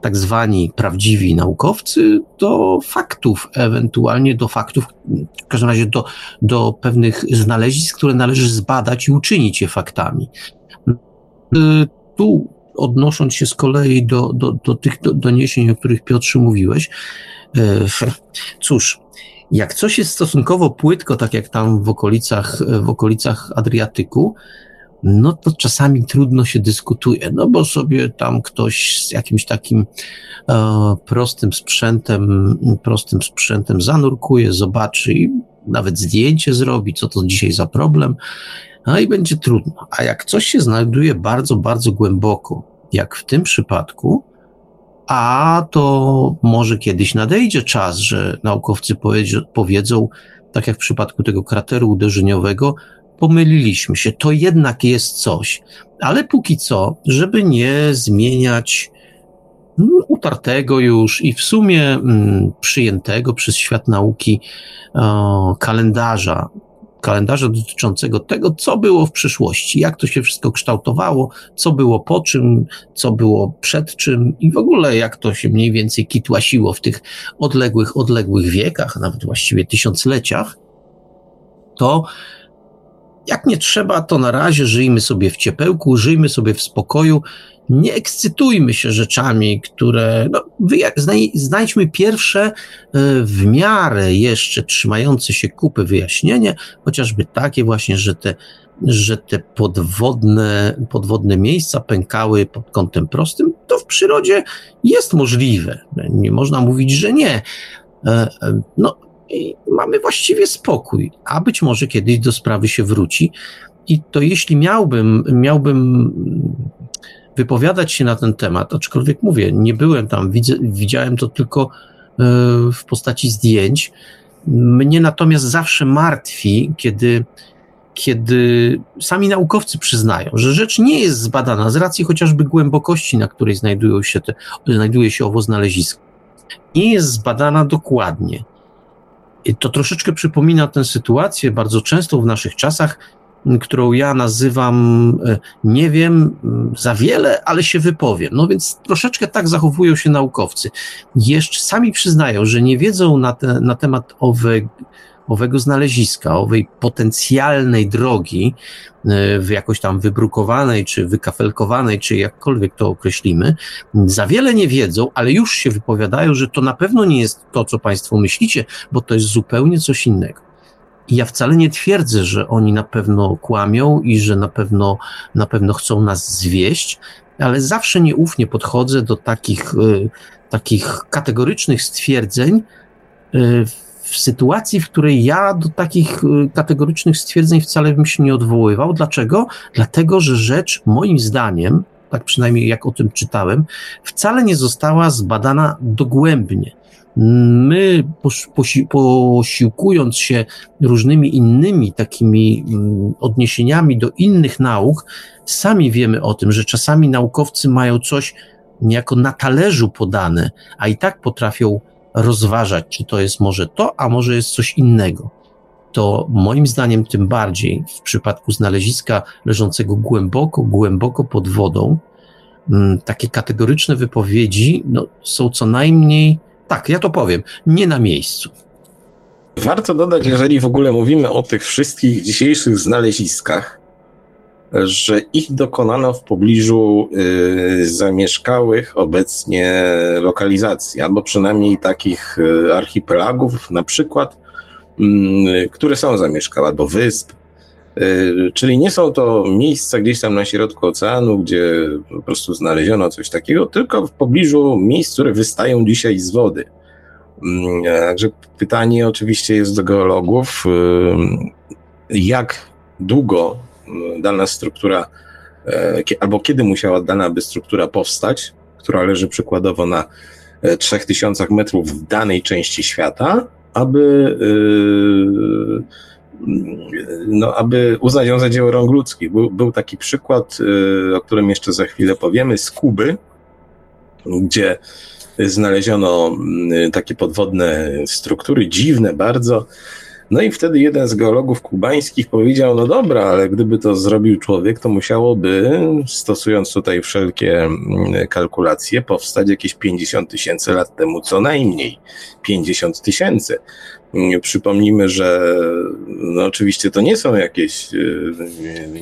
tak zwani prawdziwi naukowcy do faktów, ewentualnie do faktów, w każdym razie do, do pewnych znalezisk, które należy zbadać i uczynić je faktami. Y, tu odnosząc się z kolei do, do, do tych doniesień, o których Piotrze mówiłeś, y, cóż, jak coś jest stosunkowo płytko, tak jak tam w okolicach, w okolicach Adriatyku, no to czasami trudno się dyskutuje, no bo sobie tam ktoś z jakimś takim e, prostym sprzętem, prostym sprzętem zanurkuje, zobaczy i nawet zdjęcie zrobi, co to dzisiaj za problem, no i będzie trudno. A jak coś się znajduje bardzo, bardzo głęboko, jak w tym przypadku, a to może kiedyś nadejdzie czas, że naukowcy powiedzą, tak jak w przypadku tego krateru uderzeniowego, pomyliliśmy się, to jednak jest coś. Ale póki co, żeby nie zmieniać mm, utartego już i w sumie mm, przyjętego przez świat nauki kalendarza kalendarza dotyczącego tego, co było w przyszłości, jak to się wszystko kształtowało, co było po czym, co było przed czym i w ogóle jak to się mniej więcej kitłasiło w tych odległych, odległych wiekach, nawet właściwie tysiącleciach, to jak nie trzeba, to na razie żyjmy sobie w ciepełku, żyjmy sobie w spokoju nie ekscytujmy się rzeczami, które, no, znajdźmy pierwsze e, w miarę jeszcze trzymające się kupy wyjaśnienie, chociażby takie właśnie, że te, że te podwodne, podwodne miejsca pękały pod kątem prostym, to w przyrodzie jest możliwe. Nie można mówić, że nie. E, e, no, i mamy właściwie spokój, a być może kiedyś do sprawy się wróci. I to jeśli miałbym, miałbym wypowiadać się na ten temat, aczkolwiek mówię, nie byłem tam, widzę, widziałem to tylko e, w postaci zdjęć. Mnie natomiast zawsze martwi, kiedy, kiedy sami naukowcy przyznają, że rzecz nie jest zbadana z racji chociażby głębokości, na której znajdują się te, znajduje się owo znalezisko. Nie jest zbadana dokładnie. I to troszeczkę przypomina tę sytuację bardzo często w naszych czasach, którą ja nazywam e, nie wiem za wiele, ale się wypowiem. No więc troszeczkę tak zachowują się naukowcy. Jeszcze sami przyznają, że nie wiedzą na, te, na temat owe, owego znaleziska, owej potencjalnej drogi, e, w jakoś tam wybrukowanej, czy wykafelkowanej, czy jakkolwiek to określimy, za wiele nie wiedzą, ale już się wypowiadają, że to na pewno nie jest to, co Państwo myślicie, bo to jest zupełnie coś innego. I ja wcale nie twierdzę, że oni na pewno kłamią i że na pewno, na pewno chcą nas zwieść, ale zawsze nieufnie podchodzę do takich, y, takich kategorycznych stwierdzeń y, w sytuacji, w której ja do takich y, kategorycznych stwierdzeń wcale bym się nie odwoływał. Dlaczego? Dlatego, że rzecz moim zdaniem tak przynajmniej jak o tym czytałem, wcale nie została zbadana dogłębnie. My, posi posiłkując się różnymi innymi takimi mm, odniesieniami do innych nauk, sami wiemy o tym, że czasami naukowcy mają coś niejako na talerzu podane, a i tak potrafią rozważać, czy to jest może to, a może jest coś innego. To moim zdaniem tym bardziej w przypadku znaleziska leżącego głęboko, głęboko pod wodą, mm, takie kategoryczne wypowiedzi no, są co najmniej, tak, ja to powiem, nie na miejscu. Warto dodać, jeżeli w ogóle mówimy o tych wszystkich dzisiejszych znaleziskach, że ich dokonano w pobliżu y, zamieszkałych obecnie lokalizacji, albo przynajmniej takich y, archipelagów, na przykład, y, które są zamieszkałe, albo wysp. Y, czyli nie są to miejsca gdzieś tam na środku oceanu, gdzie po prostu znaleziono coś takiego, tylko w pobliżu miejsc, które wystają dzisiaj z wody. Mm, także pytanie oczywiście jest do geologów, y, jak długo dana struktura, albo kiedy musiała dana by struktura powstać, która leży przykładowo na 3000 e, metrów w danej części świata, aby, no, aby uznać ją za dzieło rąk ludzkich. Był, był taki przykład, o którym jeszcze za chwilę powiemy, z Kuby, gdzie znaleziono takie podwodne struktury, dziwne bardzo, no i wtedy jeden z geologów kubańskich powiedział, no dobra, ale gdyby to zrobił człowiek, to musiałoby, stosując tutaj wszelkie mm, kalkulacje, powstać jakieś 50 tysięcy lat temu co najmniej. 50 tysięcy. Przypomnijmy, że no oczywiście to nie są jakieś y,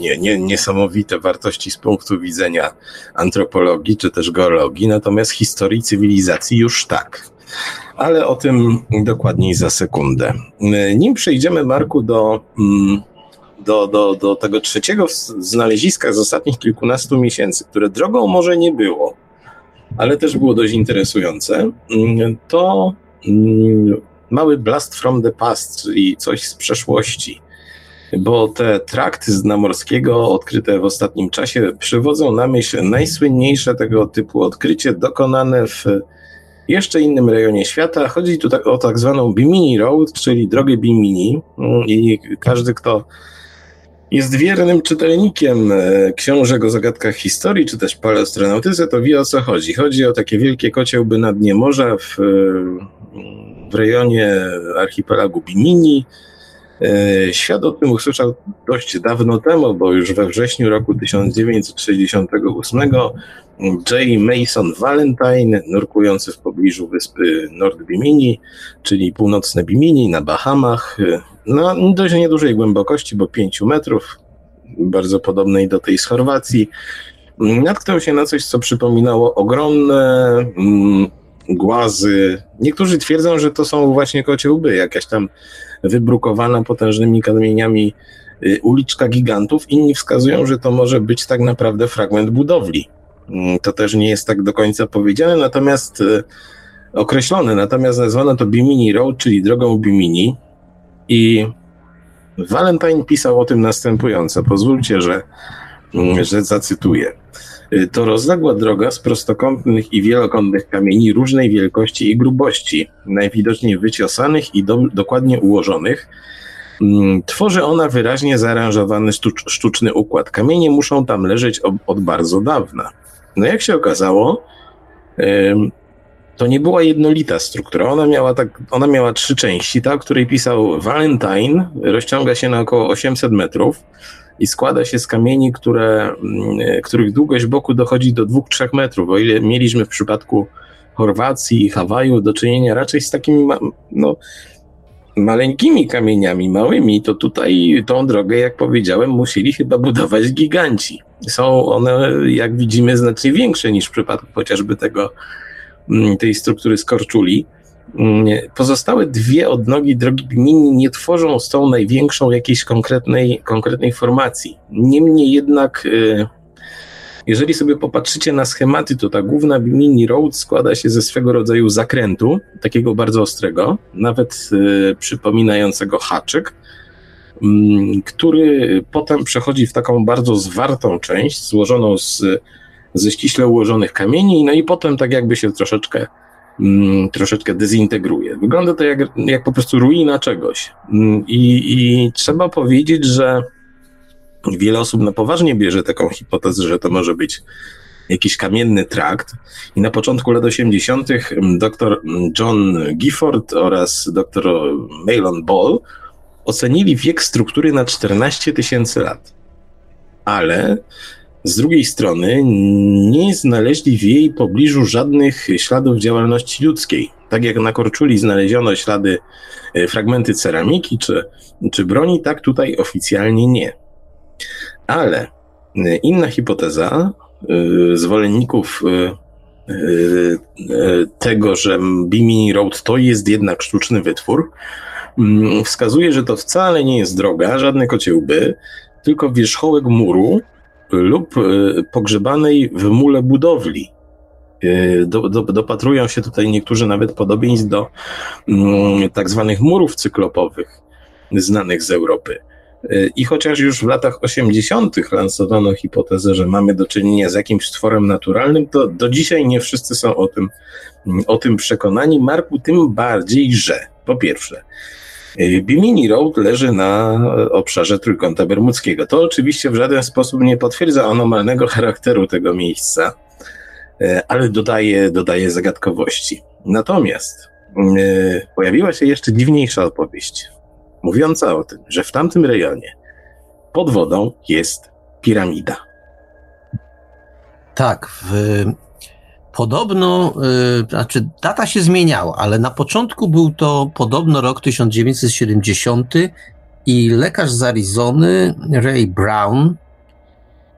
nie, nie, niesamowite wartości z punktu widzenia antropologii czy też geologii, natomiast historii cywilizacji już tak ale o tym dokładniej za sekundę. Nim przejdziemy, Marku, do, mm, do, do, do tego trzeciego znaleziska z ostatnich kilkunastu miesięcy, które drogą może nie było, ale też było dość interesujące, mm, to mm, mały blast from the past, czyli coś z przeszłości. Bo te trakty z dna morskiego odkryte w ostatnim czasie przywodzą na myśl najsłynniejsze tego typu odkrycie dokonane w jeszcze innym rejonie świata. Chodzi tu tak, o tak zwaną Bimini Road, czyli drogę Bimini i każdy, kto jest wiernym czytelnikiem e, książek o zagadkach historii, czy też paleostronautyce, to wie o co chodzi. Chodzi o takie wielkie kociołby na dnie morza w, w rejonie archipelagu Bimini. E, świat o tym usłyszał dość dawno temu, bo już we wrześniu roku 1968 J. Mason Valentine, nurkujący w pobliżu wyspy Nord Bimini, czyli północne Bimini na Bahamach, na dość niedużej głębokości, bo 5 metrów, bardzo podobnej do tej z Chorwacji, natknął się na coś, co przypominało ogromne mm, głazy. Niektórzy twierdzą, że to są właśnie kocie łby, jakaś tam wybrukowana potężnymi kamieniami y, uliczka gigantów. Inni wskazują, że to może być tak naprawdę fragment budowli Mm, to też nie jest tak do końca powiedziane, natomiast e, określone, natomiast nazwano to Bimini Road, czyli drogą Bimini i Valentine pisał o tym następująco. Pozwólcie, że, mm, że zacytuję. E, to rozległa droga z prostokątnych i wielokątnych kamieni różnej wielkości i grubości, najwidoczniej wyciosanych i do, dokładnie ułożonych. Mm, tworzy ona wyraźnie zaaranżowany sztuczny układ. Kamienie muszą tam leżeć od bardzo dawna. No jak się okazało, to nie była jednolita struktura. Ona miała, tak, ona miała trzy części. Ta, o której pisał Valentine, rozciąga się na około 800 metrów i składa się z kamieni, które, mm, których długość boku dochodzi do 2-3 metrów. O ile mieliśmy w przypadku Chorwacji i Hawaju do czynienia raczej z takimi no, maleńkimi kamieniami, małymi, to tutaj tą drogę, jak powiedziałem, musieli chyba budować giganci. Są one, jak widzimy, znacznie większe niż w przypadku chociażby tego, mm, tej struktury skorczuli. Mm, pozostałe dwie odnogi drogi gminy nie tworzą z tą największą jakiejś konkretnej, konkretnej formacji. Niemniej jednak y, jeżeli sobie popatrzycie na schematy, to ta główna mini road składa się ze swego rodzaju zakrętu, takiego bardzo ostrego, nawet y, przypominającego haczyk, y, który potem przechodzi w taką bardzo zwartą część, złożoną z ze ściśle ułożonych kamieni, no i potem tak jakby się troszeczkę, mm, troszeczkę dezintegruje. Wygląda to jak, jak po prostu ruina czegoś. Mm, I, I trzeba powiedzieć, że wiele osób na poważnie bierze taką hipotezę, że to może być jakiś kamienny trakt. I na początku lat 80. dr John Gifford oraz dr Malon Ball ocenili wiek struktury na 14 tysięcy lat. Ale z drugiej strony nie znaleźli w jej pobliżu żadnych śladów działalności ludzkiej. Tak jak na Korczuli znaleziono ślady, e, fragmenty ceramiki czy, czy broni, tak tutaj oficjalnie nie. Ale e, inna hipoteza e, zwolenników tego, że Bimini Road to jest jednak sztuczny wytwór, mm, wskazuje, że to wcale nie jest droga, żadne kociełby, tylko wierzchołek muru lub e, pogrzebanej w mule budowli. E, do, do, dopatrują się tutaj niektórzy nawet podobieństw do mm, tak zwanych murów cyklopowych znanych z Europy. E, I chociaż już w latach 80. lansowano hipotezę, że mamy do czynienia z jakimś stworem naturalnym, to do dzisiaj nie wszyscy są o tym, o tym przekonani. Marku, tym bardziej, że po pierwsze, Bimini Road leży na obszarze Trójkąta Bermudzkiego. To oczywiście w żaden sposób nie potwierdza anormalnego charakteru tego miejsca, e, ale dodaje, dodaje zagadkowości. Natomiast e, pojawiła się jeszcze dziwniejsza opowieść, mówiąca o tym, że w tamtym rejonie pod wodą jest piramida. Tak, w Podobno, yy, znaczy data się zmieniała, ale na początku był to podobno rok 1970 i lekarz z Arizony, Ray Brown,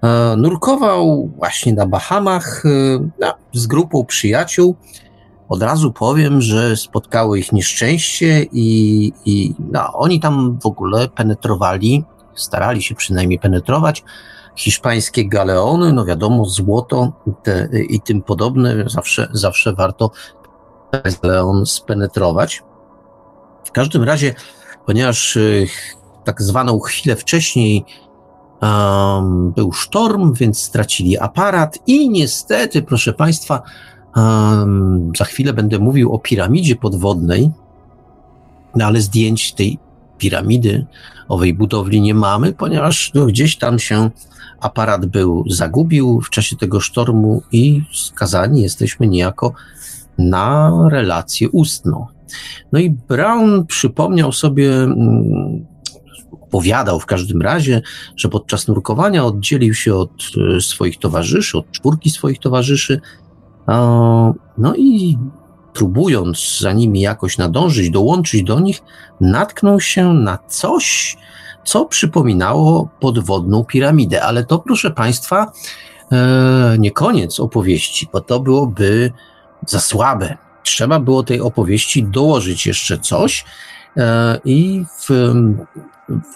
yy, nurkował właśnie na Bahamach yy, z grupą przyjaciół. Od razu powiem, że spotkało ich nieszczęście i, i no, oni tam w ogóle penetrowali, starali się przynajmniej penetrować hiszpańskie galeony, no wiadomo, złoto te, i tym podobne, zawsze, zawsze warto galeon spenetrować. W każdym razie, ponieważ y, tak zwaną chwilę wcześniej um, był sztorm, więc stracili aparat i niestety, proszę Państwa, um, za chwilę będę mówił o piramidzie podwodnej, no ale zdjęć tej piramidy, owej budowli nie mamy, ponieważ no, gdzieś tam się aparat był zagubił w czasie tego sztormu i skazani jesteśmy niejako na relację ustną. No i Brown przypomniał sobie, mm, opowiadał w każdym razie, że podczas nurkowania oddzielił się od e, swoich towarzyszy, od czwórki swoich towarzyszy, no i próbując za nimi jakoś nadążyć, dołączyć do nich, natknął się na coś, co przypominało podwodną piramidę. Ale to, proszę Państwa, e, nie koniec opowieści, bo to byłoby za słabe. Trzeba było tej opowieści dołożyć jeszcze coś e, i w,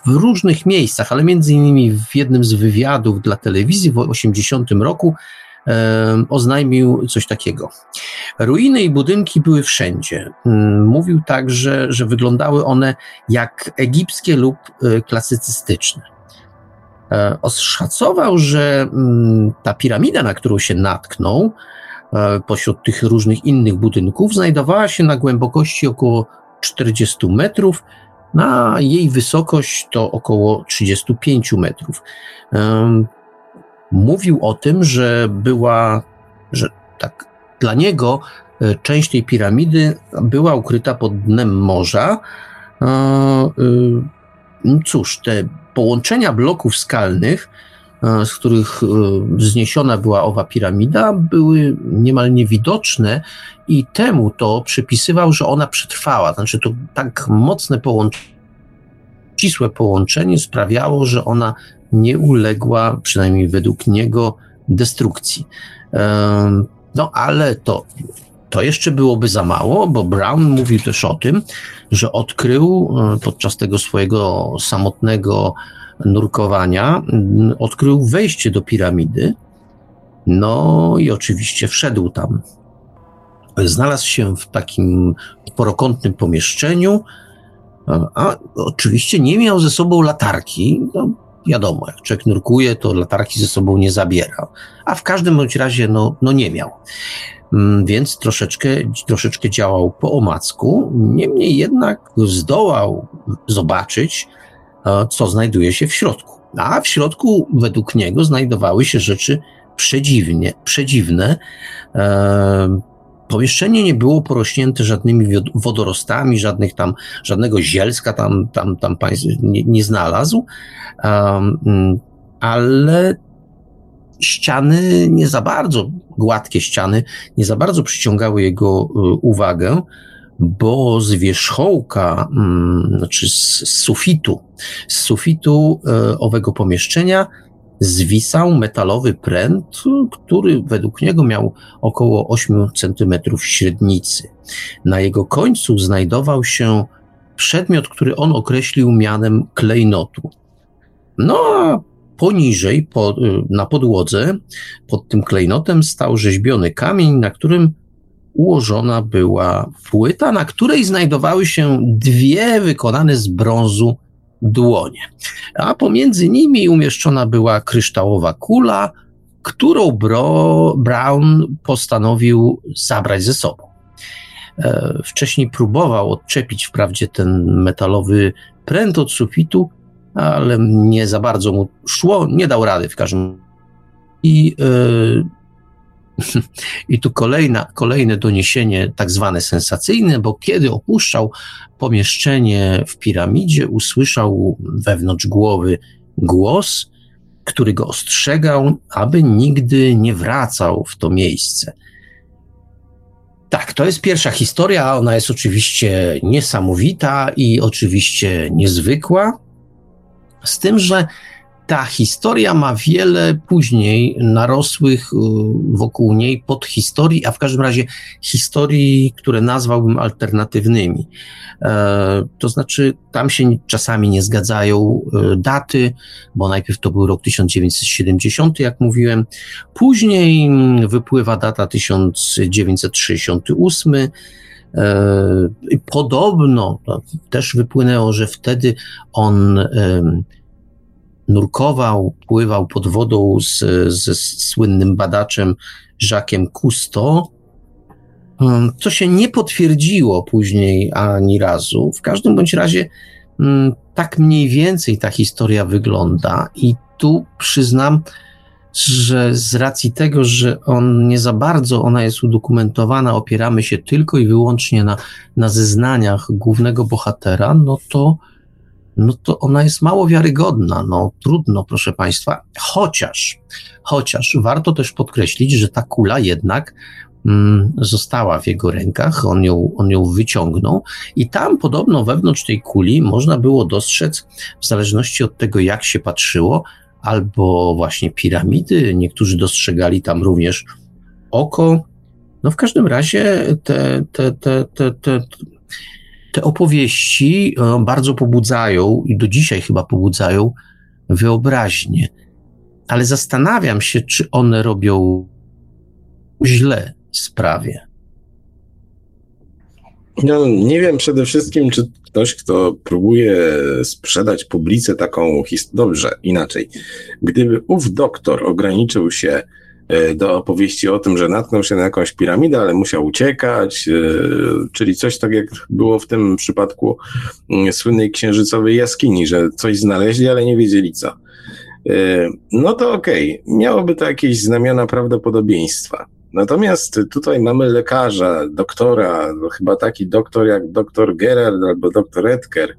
w różnych miejscach, ale między innymi w jednym z wywiadów dla telewizji w 80 roku oznajmił coś takiego. Ruiny i budynki były wszędzie. Mm, mówił także, że wyglądały one jak egipskie lub e, klasycystyczne. E, oszacował, że mm, ta piramida, na którą się natknął, e, pośród tych różnych innych budynków, znajdowała się na głębokości około 40 metrów, na jej wysokość to około 35 metrów mówił o tym, że była, że tak dla niego e, część tej piramidy była ukryta pod dnem morza. E, e, cóż, te połączenia bloków skalnych, z których wzniesiona była owa piramida, były niemal niewidoczne i temu to przypisywał, że ona przetrwała. Znaczy to tak mocne połączenie, ścisłe połączenie sprawiało, że ona nie uległa, przynajmniej według niego, destrukcji. No ale to, to jeszcze byłoby za mało, bo Brown mówił też o tym, że odkrył e, podczas tego swojego samotnego nurkowania, odkrył wejście do piramidy. No i oczywiście wszedł tam. Znalazł się w takim porokątnym pomieszczeniu, a oczywiście nie miał ze sobą latarki. No, wiadomo, jak człowiek nurkuje, to latarki ze sobą nie zabiera. A w każdym bądź razie, no, no nie miał. Mm, więc troszeczkę, troszeczkę działał po omacku. Niemniej jednak zdołał zobaczyć, e, co znajduje się w środku. A w środku, według niego, znajdowały się rzeczy przedziwnie, przedziwne. E, pomieszczenie nie było porośnięte żadnymi wodorostami, żadnych tam, żadnego zielska tam, tam, tam państw nie, nie znalazł, um, ale ściany nie za bardzo, gładkie ściany, nie za bardzo przyciągały jego y, uwagę, bo z wierzchołka, mm, znaczy z sufitu, z sufitu y, owego pomieszczenia zwisał metalowy pręt, który według niego miał około 8 cm średnicy. Na jego końcu znajdował się przedmiot, który on określił mianem klejnotu. No a poniżej, po, na podłodze, pod tym klejnotem stał rzeźbiony kamień, na którym ułożona była płyta, na której znajdowały się dwie wykonane z brązu dłonie. A pomiędzy nimi umieszczona była kryształowa kula, którą Bro, Brown postanowił zabrać ze sobą. E, wcześniej próbował odczepić wprawdzie ten metalowy pręt od sufitu, ale nie za bardzo mu szło, nie dał rady w każdym i yy, i tu kolejna, kolejne doniesienie, tak zwane sensacyjne, bo kiedy opuszczał pomieszczenie w piramidzie, usłyszał wewnątrz głowy głos, który go ostrzegał, aby nigdy nie wracał w to miejsce. Tak, to jest pierwsza historia. Ona jest oczywiście niesamowita i oczywiście niezwykła. Z tym, że ta historia ma wiele później narosłych y, wokół niej podhistorii, a w każdym razie historii, które nazwałbym alternatywnymi. E, to znaczy, tam się czasami nie zgadzają y, daty, bo najpierw to był rok 1970, jak mówiłem, później wypływa data 1968. E, podobno też wypłynęło, że wtedy on nurkował, pływał pod wodą z, ze słynnym badaczem Jacques'em Cousteau, hmm, co się nie potwierdziło później ani razu. W każdym bądź razie hmm, tak mniej więcej ta historia wygląda i tu przyznam, że z racji tego, że on nie za bardzo ona jest udokumentowana, opieramy się tylko i wyłącznie na, na zeznaniach głównego bohatera, no to no to ona jest mało wiarygodna. No trudno, proszę Państwa. Chociaż, chociaż warto też podkreślić, że ta kula jednak mm, została w jego rękach, on ją, on ją wyciągnął i tam podobno wewnątrz tej kuli można było dostrzec, w zależności od tego, jak się patrzyło, albo właśnie piramidy, niektórzy dostrzegali tam również oko. No w każdym razie te, te, te, te, te te opowieści e, bardzo pobudzają i do dzisiaj chyba pobudzają wyobraźnię. Ale zastanawiam się, czy one robią źle sprawie. No, nie wiem przede wszystkim, czy ktoś, kto próbuje sprzedać publice taką historię. Dobrze, inaczej. Gdyby ów doktor ograniczył się do opowieści o tym, że natknął się na jakąś piramidę, ale musiał uciekać, e, czyli coś tak jak było w tym przypadku mm, słynnej księżycowej jaskini, że coś znaleźli, ale nie wiedzieli co. E, no to okej, okay. miałoby to jakieś znamiona prawdopodobieństwa. Natomiast tutaj mamy lekarza, doktora, chyba taki doktor jak doktor Gerard albo doktor Edker,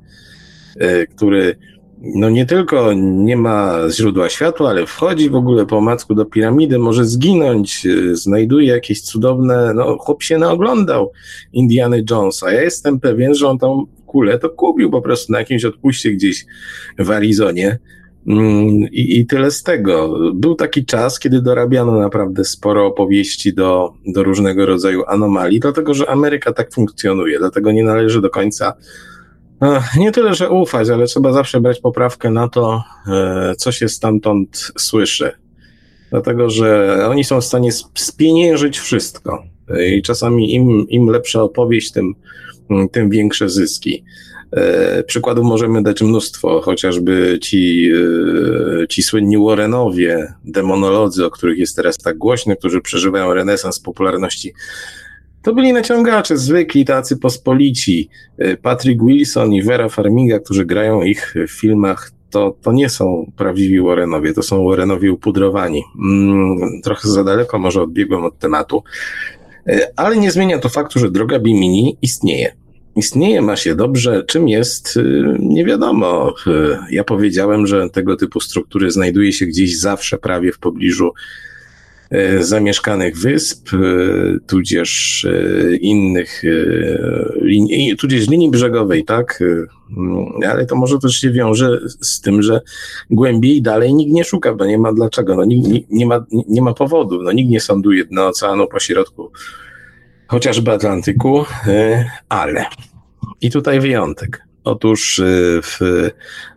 który no nie tylko nie ma źródła światła, ale wchodzi w ogóle po macku do piramidy, może zginąć, y, znajduje jakieś cudowne, no chłop się naoglądał Indiany Jonesa. Ja jestem pewien, że on tą kulę to kupił po prostu na jakimś odpuście gdzieś w Arizonie. Mm, I, I tyle z tego. Był taki czas, kiedy dorabiano naprawdę sporo opowieści do, do różnego rodzaju anomalii, dlatego że Ameryka tak funkcjonuje, dlatego nie należy do końca nie tyle, że ufać, ale trzeba zawsze brać poprawkę na to, e, co się stamtąd słyszy. Dlatego, że oni są w stanie spieniężyć wszystko. I czasami im, im lepsza opowieść, tym, tym większe zyski. E, przykładów możemy dać mnóstwo, chociażby ci, e, ci słynni Warrenowie, demonolodzy, o których jest teraz tak głośno, którzy przeżywają renesans popularności. To byli naciągacze, zwykli, tacy pospolici. E, Patrick Wilson i Vera Farmiga, którzy grają ich w filmach, to, to nie są prawdziwi Warrenowie, to są Warrenowie upudrowani. Mm, trochę za daleko może odbiegłem od tematu, ale nie zmienia to faktu, że droga Bimini istnieje. Istnieje, ma się dobrze. Czym jest, y, nie wiadomo. Y, ja powiedziałem, że tego typu struktury znajduje się gdzieś zawsze prawie w pobliżu y, zamieszkanych wysp, tudzież innych linii, tudzież linii brzegowej, tak? Mm, ale to może też się wiąże z tym, że głębiej dalej nikt nie szuka, bo nie ma dlaczego, no, nikt, nie, ma, nie ma powodów, no, nikt nie sąduje dna oceanu po środku chociażby Atlantyku, e, ale i tutaj wyjątek. Otóż e, w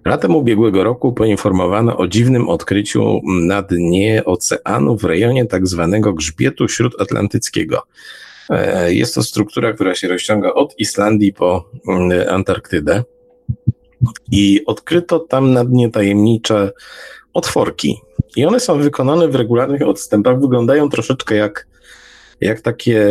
latem ubiegłego roku poinformowano o dziwnym odkryciu na dnie oceanu w rejonie tak zwanego grzbietu śródatlantyckiego. E, jest to struktura, która się rozciąga od Islandii po Antarktydę i odkryto tam na dnie tajemnicze otworki. I one są wykonane w regularnych odstępach, wyglądają troszeczkę jak jak takie,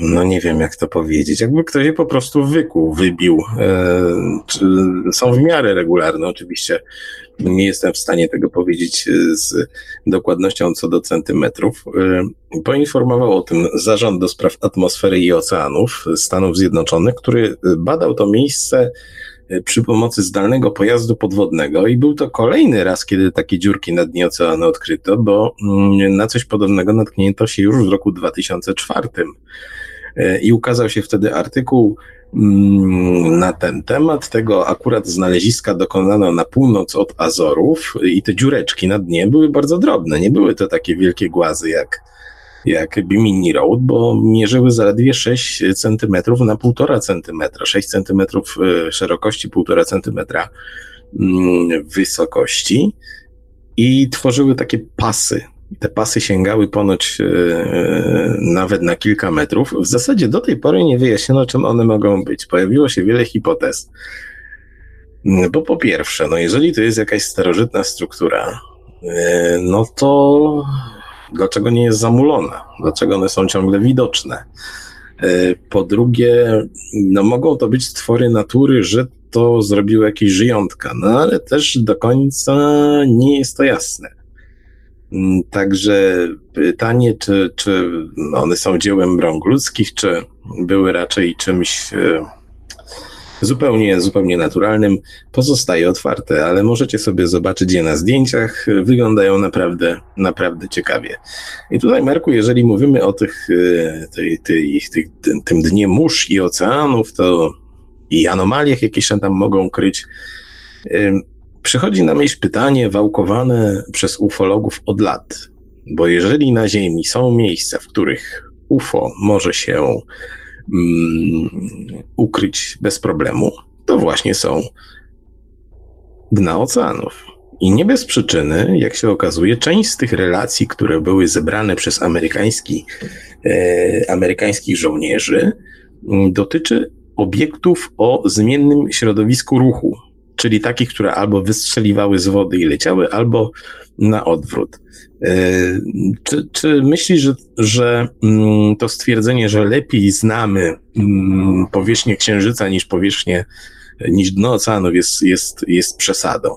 no nie wiem jak to powiedzieć, jakby ktoś je po prostu wykuł, wybił. E, są w miarę regularne oczywiście. Nie jestem w stanie tego powiedzieć z dokładnością co do centymetrów. E, poinformował o tym Zarząd do Spraw Atmosfery i Oceanów Stanów Zjednoczonych, który badał to miejsce przy pomocy zdalnego pojazdu podwodnego i był to kolejny raz, kiedy takie dziurki na dnie oceanu odkryto, bo mm, na coś podobnego natknięto się już w roku 2004. Y, I ukazał się wtedy artykuł mm, na ten temat. Tego akurat znaleziska dokonano na północ od Azorów i te dziureczki na dnie były bardzo drobne. Nie były to takie wielkie głazy jak jak Bimini Road, bo mierzyły zaledwie 6 cm na 1,5 cm, 6 cm szerokości, 1,5 cm mm, wysokości i tworzyły takie pasy. Te pasy sięgały ponoć e, nawet na kilka metrów. W zasadzie do tej pory nie wyjaśniono, czym one mogą być. Pojawiło się wiele hipotez. Bo po pierwsze, no jeżeli to jest jakaś starożytna struktura, e, no to Dlaczego nie jest zamulona? Dlaczego one są ciągle widoczne? E, po drugie, no mogą to być stwory natury, że to zrobiły jakieś żyjątka, no ale też do końca nie jest to jasne. Mm, także pytanie, czy, czy one są dziełem rąk ludzkich, czy były raczej czymś e, zupełnie, zupełnie naturalnym, pozostaje otwarte, ale możecie sobie zobaczyć je na zdjęciach, wyglądają naprawdę, naprawdę ciekawie. I tutaj, Marku, jeżeli mówimy o tych, e, tej, tej, tej, tym, dnie mórz i oceanów, to i anomaliach, jakie się tam mogą kryć, przychodzi na myśl pytanie wałkowane przez ufologów od lat. Bo jeżeli na Ziemi są miejsca, w których UFO może się ukryć bez problemu, to właśnie są dna oceanów. I nie bez przyczyny, jak się okazuje, część z tych relacji, które były zebrane przez amerykański, e, amerykańskich żołnierzy, m, dotyczy obiektów o zmiennym środowisku ruchu, czyli takich, które albo wystrzeliwały z wody i leciały, albo na odwrót. E, czy, czy myślisz, że, że mm, to stwierdzenie, że lepiej znamy mm, powierzchnię Księżyca niż powierzchnię, niż dno oceanów jest, jest, jest przesadą?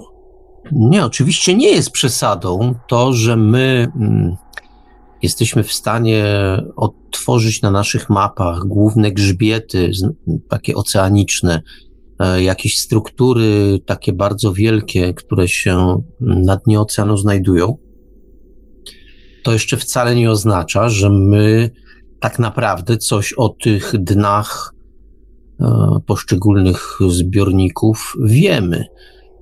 Nie, oczywiście nie jest przesadą to, że my mm, jesteśmy w stanie odtworzyć na naszych mapach główne grzbiety, takie oceaniczne, e, jakieś struktury takie bardzo wielkie, które się na dnie oceanu znajdują to jeszcze wcale nie oznacza, że my tak naprawdę coś o tych dnach e, poszczególnych zbiorników wiemy.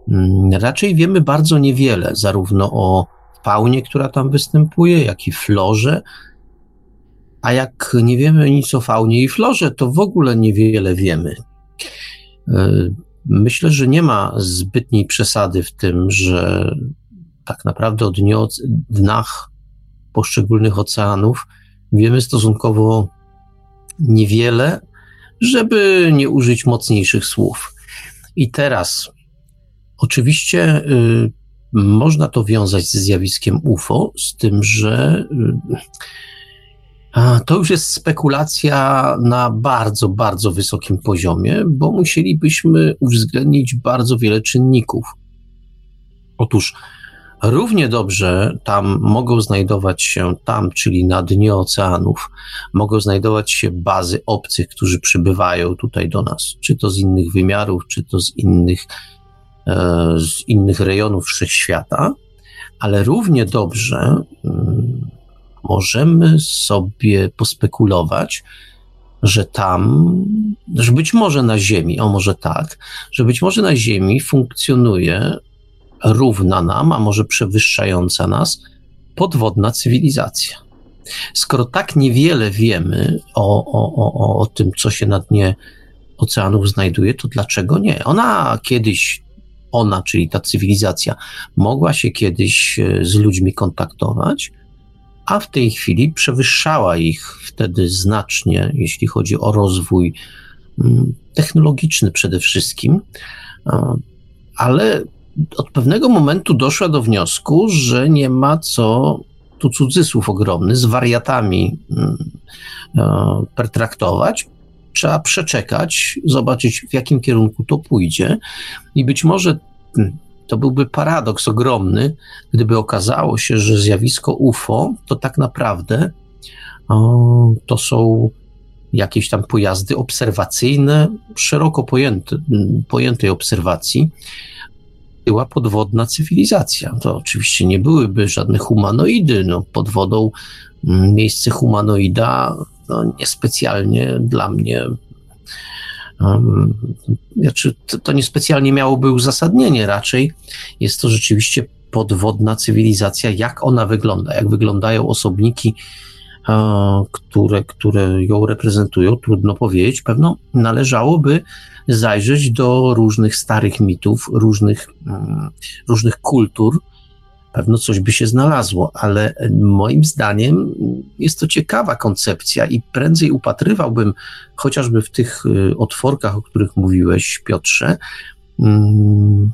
Mm, raczej wiemy bardzo niewiele, zarówno o faunie, która tam występuje, jak i florze. A jak nie wiemy nic o faunie i florze, to w ogóle niewiele wiemy. E, myślę, że nie ma zbytniej przesady w tym, że tak naprawdę o dnach poszczególnych oceanów wiemy stosunkowo niewiele, żeby nie użyć mocniejszych słów. I teraz, oczywiście, y, można to wiązać ze zjawiskiem UFO, z tym, że y, to już jest spekulacja na bardzo, bardzo wysokim poziomie, bo musielibyśmy uwzględnić bardzo wiele czynników. Otóż równie dobrze tam mogą znajdować się tam, czyli na dnie oceanów, mogą znajdować się bazy obcych, którzy przybywają tutaj do nas, czy to z innych wymiarów, czy to z innych, e, z innych rejonów wszechświata, ale równie dobrze mm, możemy sobie pospekulować, że tam, że być może na Ziemi, o może tak, że być może na Ziemi funkcjonuje równa nam, a może przewyższająca nas podwodna cywilizacja. Skoro tak niewiele wiemy o, o, o, o tym, co się na dnie oceanów znajduje, to dlaczego nie? Ona kiedyś, ona, czyli ta cywilizacja, mogła się kiedyś e, z ludźmi kontaktować, a w tej chwili przewyższała ich wtedy znacznie, jeśli chodzi o rozwój mm, technologiczny przede wszystkim, ale od pewnego momentu doszła do wniosku, że nie ma co, tu cudzysłów ogromny, z wariatami mm, pertraktować. Trzeba przeczekać, zobaczyć w jakim kierunku to pójdzie i być może mm, to byłby paradoks ogromny, gdyby okazało się, że zjawisko UFO to tak naprawdę o, to są jakieś tam pojazdy obserwacyjne, szeroko pojęte, pojętej obserwacji, była podwodna cywilizacja. To oczywiście nie byłyby żadne humanoidy. No, pod wodą miejsce humanoida no, niespecjalnie dla mnie znaczy, to, to niespecjalnie miałoby uzasadnienie, raczej jest to rzeczywiście podwodna cywilizacja, jak ona wygląda, jak wyglądają osobniki, które, które ją reprezentują, trudno powiedzieć. Pewno należałoby zajrzeć do różnych starych mitów, różnych, mm, różnych kultur, pewno coś by się znalazło, ale moim zdaniem jest to ciekawa koncepcja i prędzej upatrywałbym chociażby w tych y, otworkach, o których mówiłeś, Piotrze, mm,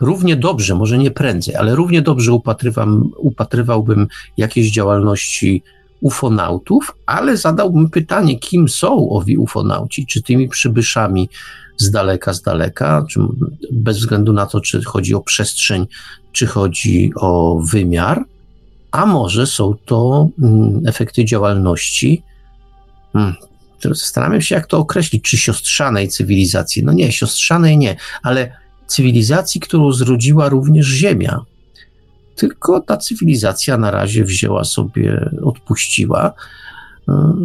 równie dobrze, może nie prędzej, ale równie dobrze upatrywam, upatrywałbym jakiejś działalności ufonautów, ale zadałbym pytanie, kim są owi ufonauci? Czy tymi przybyszami z daleka, z daleka, czy bez względu na to, czy chodzi o przestrzeń, czy chodzi o wymiar, a może są to mm, efekty działalności. Hmm, zastanawiam się, jak to określić, czy siostrzanej cywilizacji. No nie, siostrzanej nie, ale cywilizacji, którą zrodziła również Ziemia. Tylko ta cywilizacja na razie wzięła sobie, odpuściła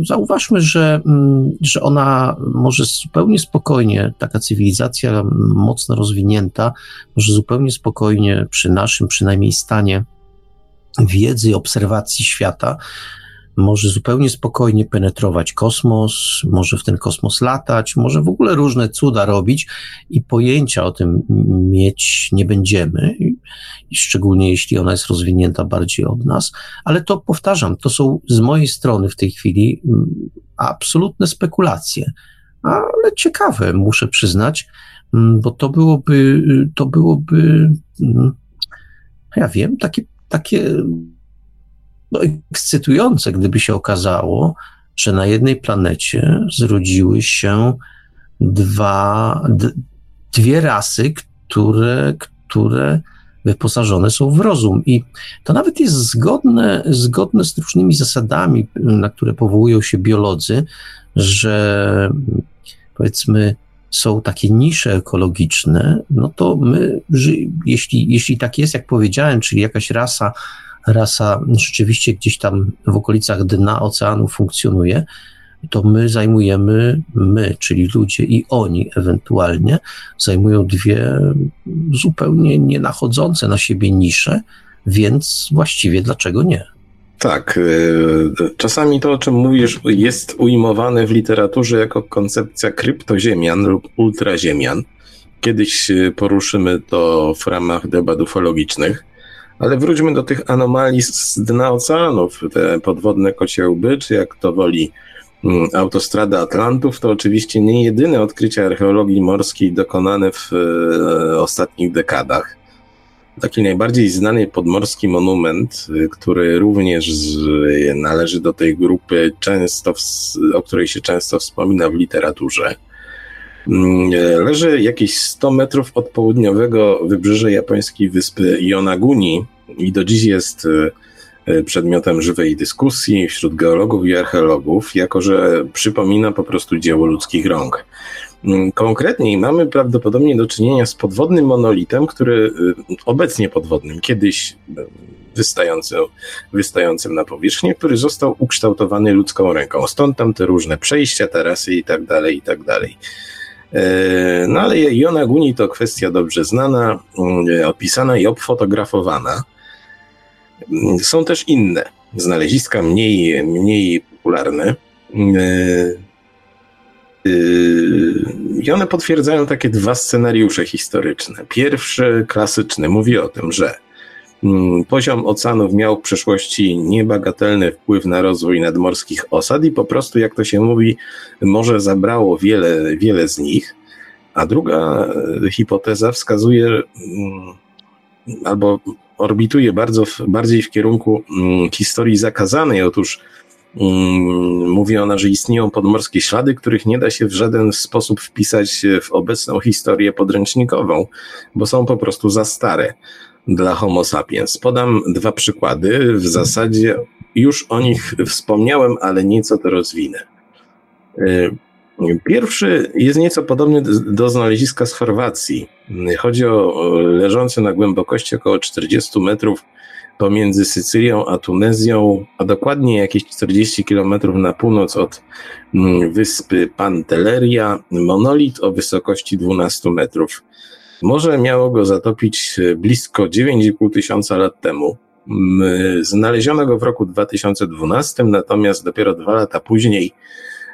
Zauważmy, że, mm, że ona może zupełnie spokojnie, taka cywilizacja mocno rozwinięta, może zupełnie spokojnie przy naszym przynajmniej stanie wiedzy i obserwacji świata, może zupełnie spokojnie penetrować kosmos, może w ten kosmos latać, może w ogóle różne cuda robić i pojęcia o tym mieć nie będziemy, szczególnie jeśli ona jest rozwinięta bardziej od nas, ale to powtarzam, to są z mojej strony w tej chwili mm, absolutne spekulacje, ale ciekawe, muszę przyznać, mm, bo to byłoby, to byłoby, mm, ja wiem, takie, takie no, ekscytujące, gdyby się okazało, że na jednej planecie zrodziły się dwa, dwie rasy, które, które wyposażone są w rozum. I to nawet jest zgodne, zgodne z różnymi zasadami, na które powołują się biolodzy, że powiedzmy, są takie nisze ekologiczne, no to my, jeśli, jeśli tak jest, jak powiedziałem, czyli jakaś rasa rasa rzeczywiście gdzieś tam w okolicach dna oceanu funkcjonuje, to my zajmujemy, my, czyli ludzie i oni ewentualnie, zajmują dwie zupełnie nie nachodzące na siebie nisze, więc właściwie dlaczego nie? Tak. Y, czasami to, o czym mówisz, jest ujmowane w literaturze jako koncepcja kryptoziemian lub ultraziemian. Kiedyś y, poruszymy to w ramach debat ufologicznych. Ale wróćmy do tych anomalii z dna oceanów, te podwodne kociełby, czy jak to woli mm, autostrada Atlantów, to oczywiście nie jedyne odkrycia archeologii morskiej dokonane w e, ostatnich dekadach. Taki najbardziej znany podmorski monument, y, który również należy do tej grupy, często, o której się często wspomina w literaturze. Mm, leży jakieś 100 metrów od południowego wybrzeża japońskiej wyspy Yonaguni i do dziś jest y, y, przedmiotem żywej dyskusji wśród geologów i archeologów, jako że przypomina po prostu dzieło ludzkich rąk. Mm, konkretniej mamy prawdopodobnie do czynienia z podwodnym monolitem, który obecnie podwodnym, kiedyś wystającym, wystającym na powierzchnię, który został ukształtowany ludzką ręką. Stąd tam te różne przejścia, tarasy i tak dalej, i tak dalej. E, no ale Yonaguni to kwestia dobrze znana, mm, opisana i obfotografowana. Mm, są też inne znaleziska, mniej, mniej popularne. E, I one potwierdzają takie dwa scenariusze historyczne. Pierwszy, klasyczny, mówi o tym, że mm, poziom oceanów miał w przeszłości niebagatelny wpływ na rozwój nadmorskich osad i po prostu, jak to się mówi, morze zabrało wiele, wiele z nich. A druga e, hipoteza wskazuje mm, albo orbituje bardzo bardziej w kierunku mm, historii zakazanej. Otóż mm, mówi ona, że istnieją podmorskie ślady, których nie da się w żaden sposób wpisać w obecną historię podręcznikową, bo są po prostu za stare dla Homo sapiens. Podam dwa przykłady. W zasadzie już o nich wspomniałem, ale nieco to rozwinę. E, Pierwszy jest nieco podobny do znaleziska z Chorwacji. Chodzi o leżący na głębokości około 40 metrów pomiędzy Sycylią a Tunezją, a dokładnie jakieś 40 kilometrów na północ od mm, wyspy Pantelleria, monolit o wysokości 12 metrów. Morze miało go zatopić blisko 9,5 tysiąca lat temu. Mm, znaleziono go w roku 2012, natomiast dopiero dwa lata później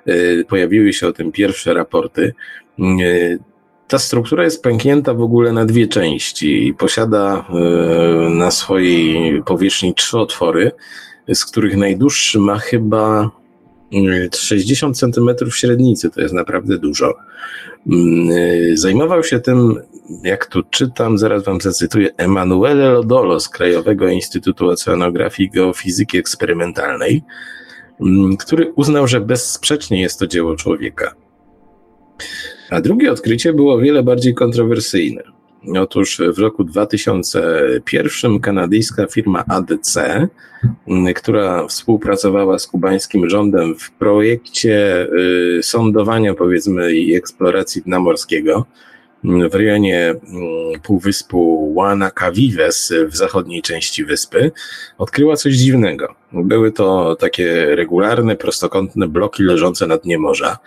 E, pojawiły się o tym pierwsze raporty. E, ta struktura jest pęknięta w ogóle na dwie części i posiada e, na swojej powierzchni trzy otwory, z których najdłuższy ma chyba 60 centymetrów średnicy, to jest naprawdę dużo. Mm, zajmował się tym, jak tu czytam, zaraz wam zacytuję, Emanuele Lodolo z Krajowego Instytutu Oceanografii i Geofizyki Eksperymentalnej. Mm, który uznał, że bezsprzecznie jest to dzieło człowieka. A drugie odkrycie było wiele bardziej kontrowersyjne. Otóż w roku 2001 kanadyjska firma ADC, która współpracowała z kubańskim rządem w projekcie y, sądowania, powiedzmy, i eksploracji dna morskiego, w rejonie półwyspu Guanacavives w zachodniej części wyspy, odkryła coś dziwnego. Były to takie regularne, prostokątne bloki leżące na dnie morza.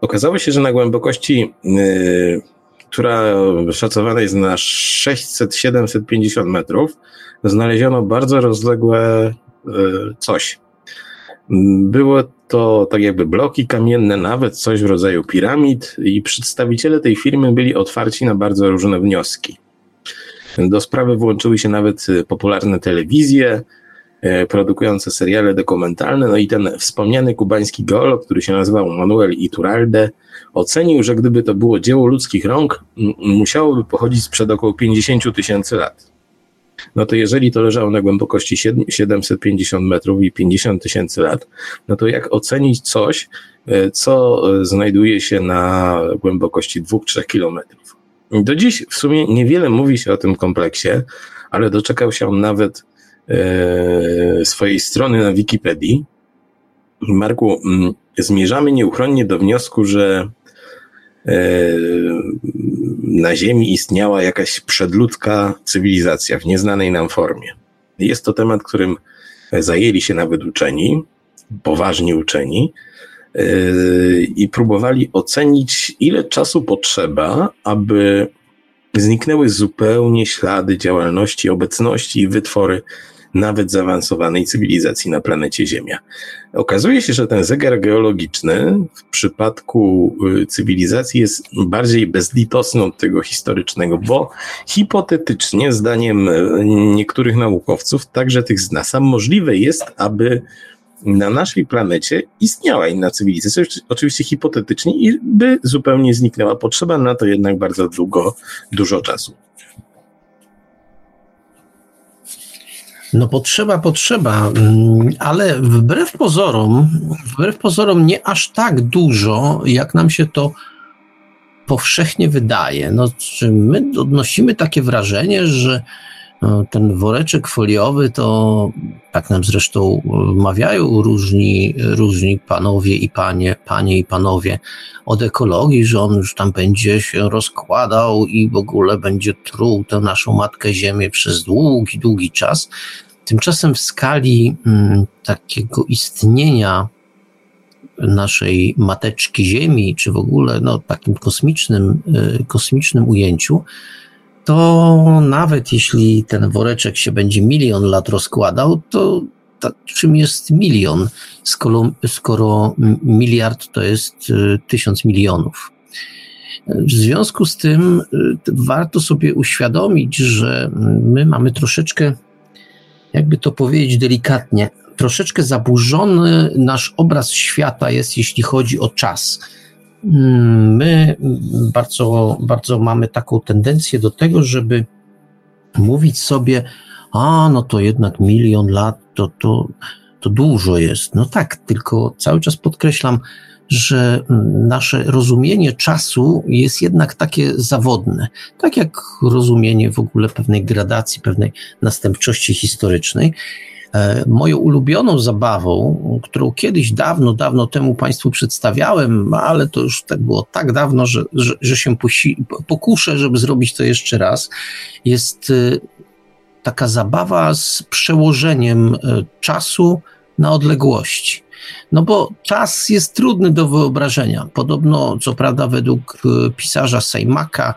Okazało się, że na głębokości, yy, która szacowana jest na 600-750 metrów, znaleziono bardzo rozległe yy, coś. Było to tak jakby bloki kamienne, nawet coś w rodzaju piramid, i przedstawiciele tej firmy byli otwarci na bardzo różne wnioski. Do sprawy włączyły się nawet popularne telewizje, e, produkujące seriale dokumentalne, no i ten wspomniany kubański geolog, który się nazywał Manuel Iturralde, ocenił, że gdyby to było dzieło ludzkich rąk, musiałoby pochodzić sprzed około 50 tysięcy lat no to jeżeli to leżało na głębokości 750 metrów i 50 tysięcy lat, no to jak ocenić coś, e, co znajduje się na głębokości 2-3 kilometrów? Do dziś w sumie niewiele mówi się o tym kompleksie, ale doczekał się on nawet e, swojej strony na Wikipedii. Marku, mm, zmierzamy nieuchronnie do wniosku, że E, na Ziemi istniała jakaś przedludzka cywilizacja w nieznanej nam formie. Jest to temat, którym zajęli się nawet uczeni, poważni uczeni, e, i próbowali ocenić, ile czasu potrzeba, aby zniknęły zupełnie ślady działalności, obecności i wytwory nawet zaawansowanej cywilizacji na planecie Ziemia. Okazuje się, że ten zegar geologiczny w przypadku y, cywilizacji jest bardziej bezlitosny od tego historycznego, bo hipotetycznie, zdaniem y, niektórych naukowców, także tych z NASA, możliwe jest, aby na naszej planecie istniała inna cywilizacja, oczywiście hipotetycznie, i by zupełnie zniknęła. Potrzeba na to jednak bardzo długo, dużo czasu. No potrzeba, potrzeba, mm, ale wbrew pozorom, wbrew pozorom nie aż tak dużo, jak nam się to powszechnie wydaje. No, my odnosimy takie wrażenie, że no, ten woreczek foliowy to, tak nam zresztą mawiają różni, różni panowie i panie, panie i panowie od ekologii, że on już tam będzie się rozkładał i w ogóle będzie truł tę naszą matkę ziemię przez długi, długi czas. Tymczasem w skali mm, takiego istnienia naszej mateczki Ziemi, czy w ogóle no, takim kosmicznym, y, kosmicznym ujęciu, to nawet jeśli ten woreczek się będzie milion lat rozkładał, to, to czym jest milion, skoro, skoro miliard to jest y, tysiąc milionów? W związku z tym y, warto sobie uświadomić, że my mamy troszeczkę, jakby to powiedzieć delikatnie, troszeczkę zaburzony nasz obraz świata jest, jeśli chodzi o czas. My bardzo, bardzo mamy taką tendencję do tego, żeby mówić sobie, a no to jednak milion lat to, to, to dużo jest. No tak, tylko cały czas podkreślam, że nasze rozumienie czasu jest jednak takie zawodne, tak jak rozumienie w ogóle pewnej gradacji, pewnej następczości historycznej. E, moją ulubioną zabawą, którą kiedyś dawno, dawno temu Państwu przedstawiałem, ale to już tak było tak dawno, że, że, że się posi- pokuszę, żeby zrobić to jeszcze raz, jest e, taka zabawa z przełożeniem e, czasu na odległości. No bo czas jest trudny do wyobrażenia. Podobno, co prawda, według pisarza Sejmaka,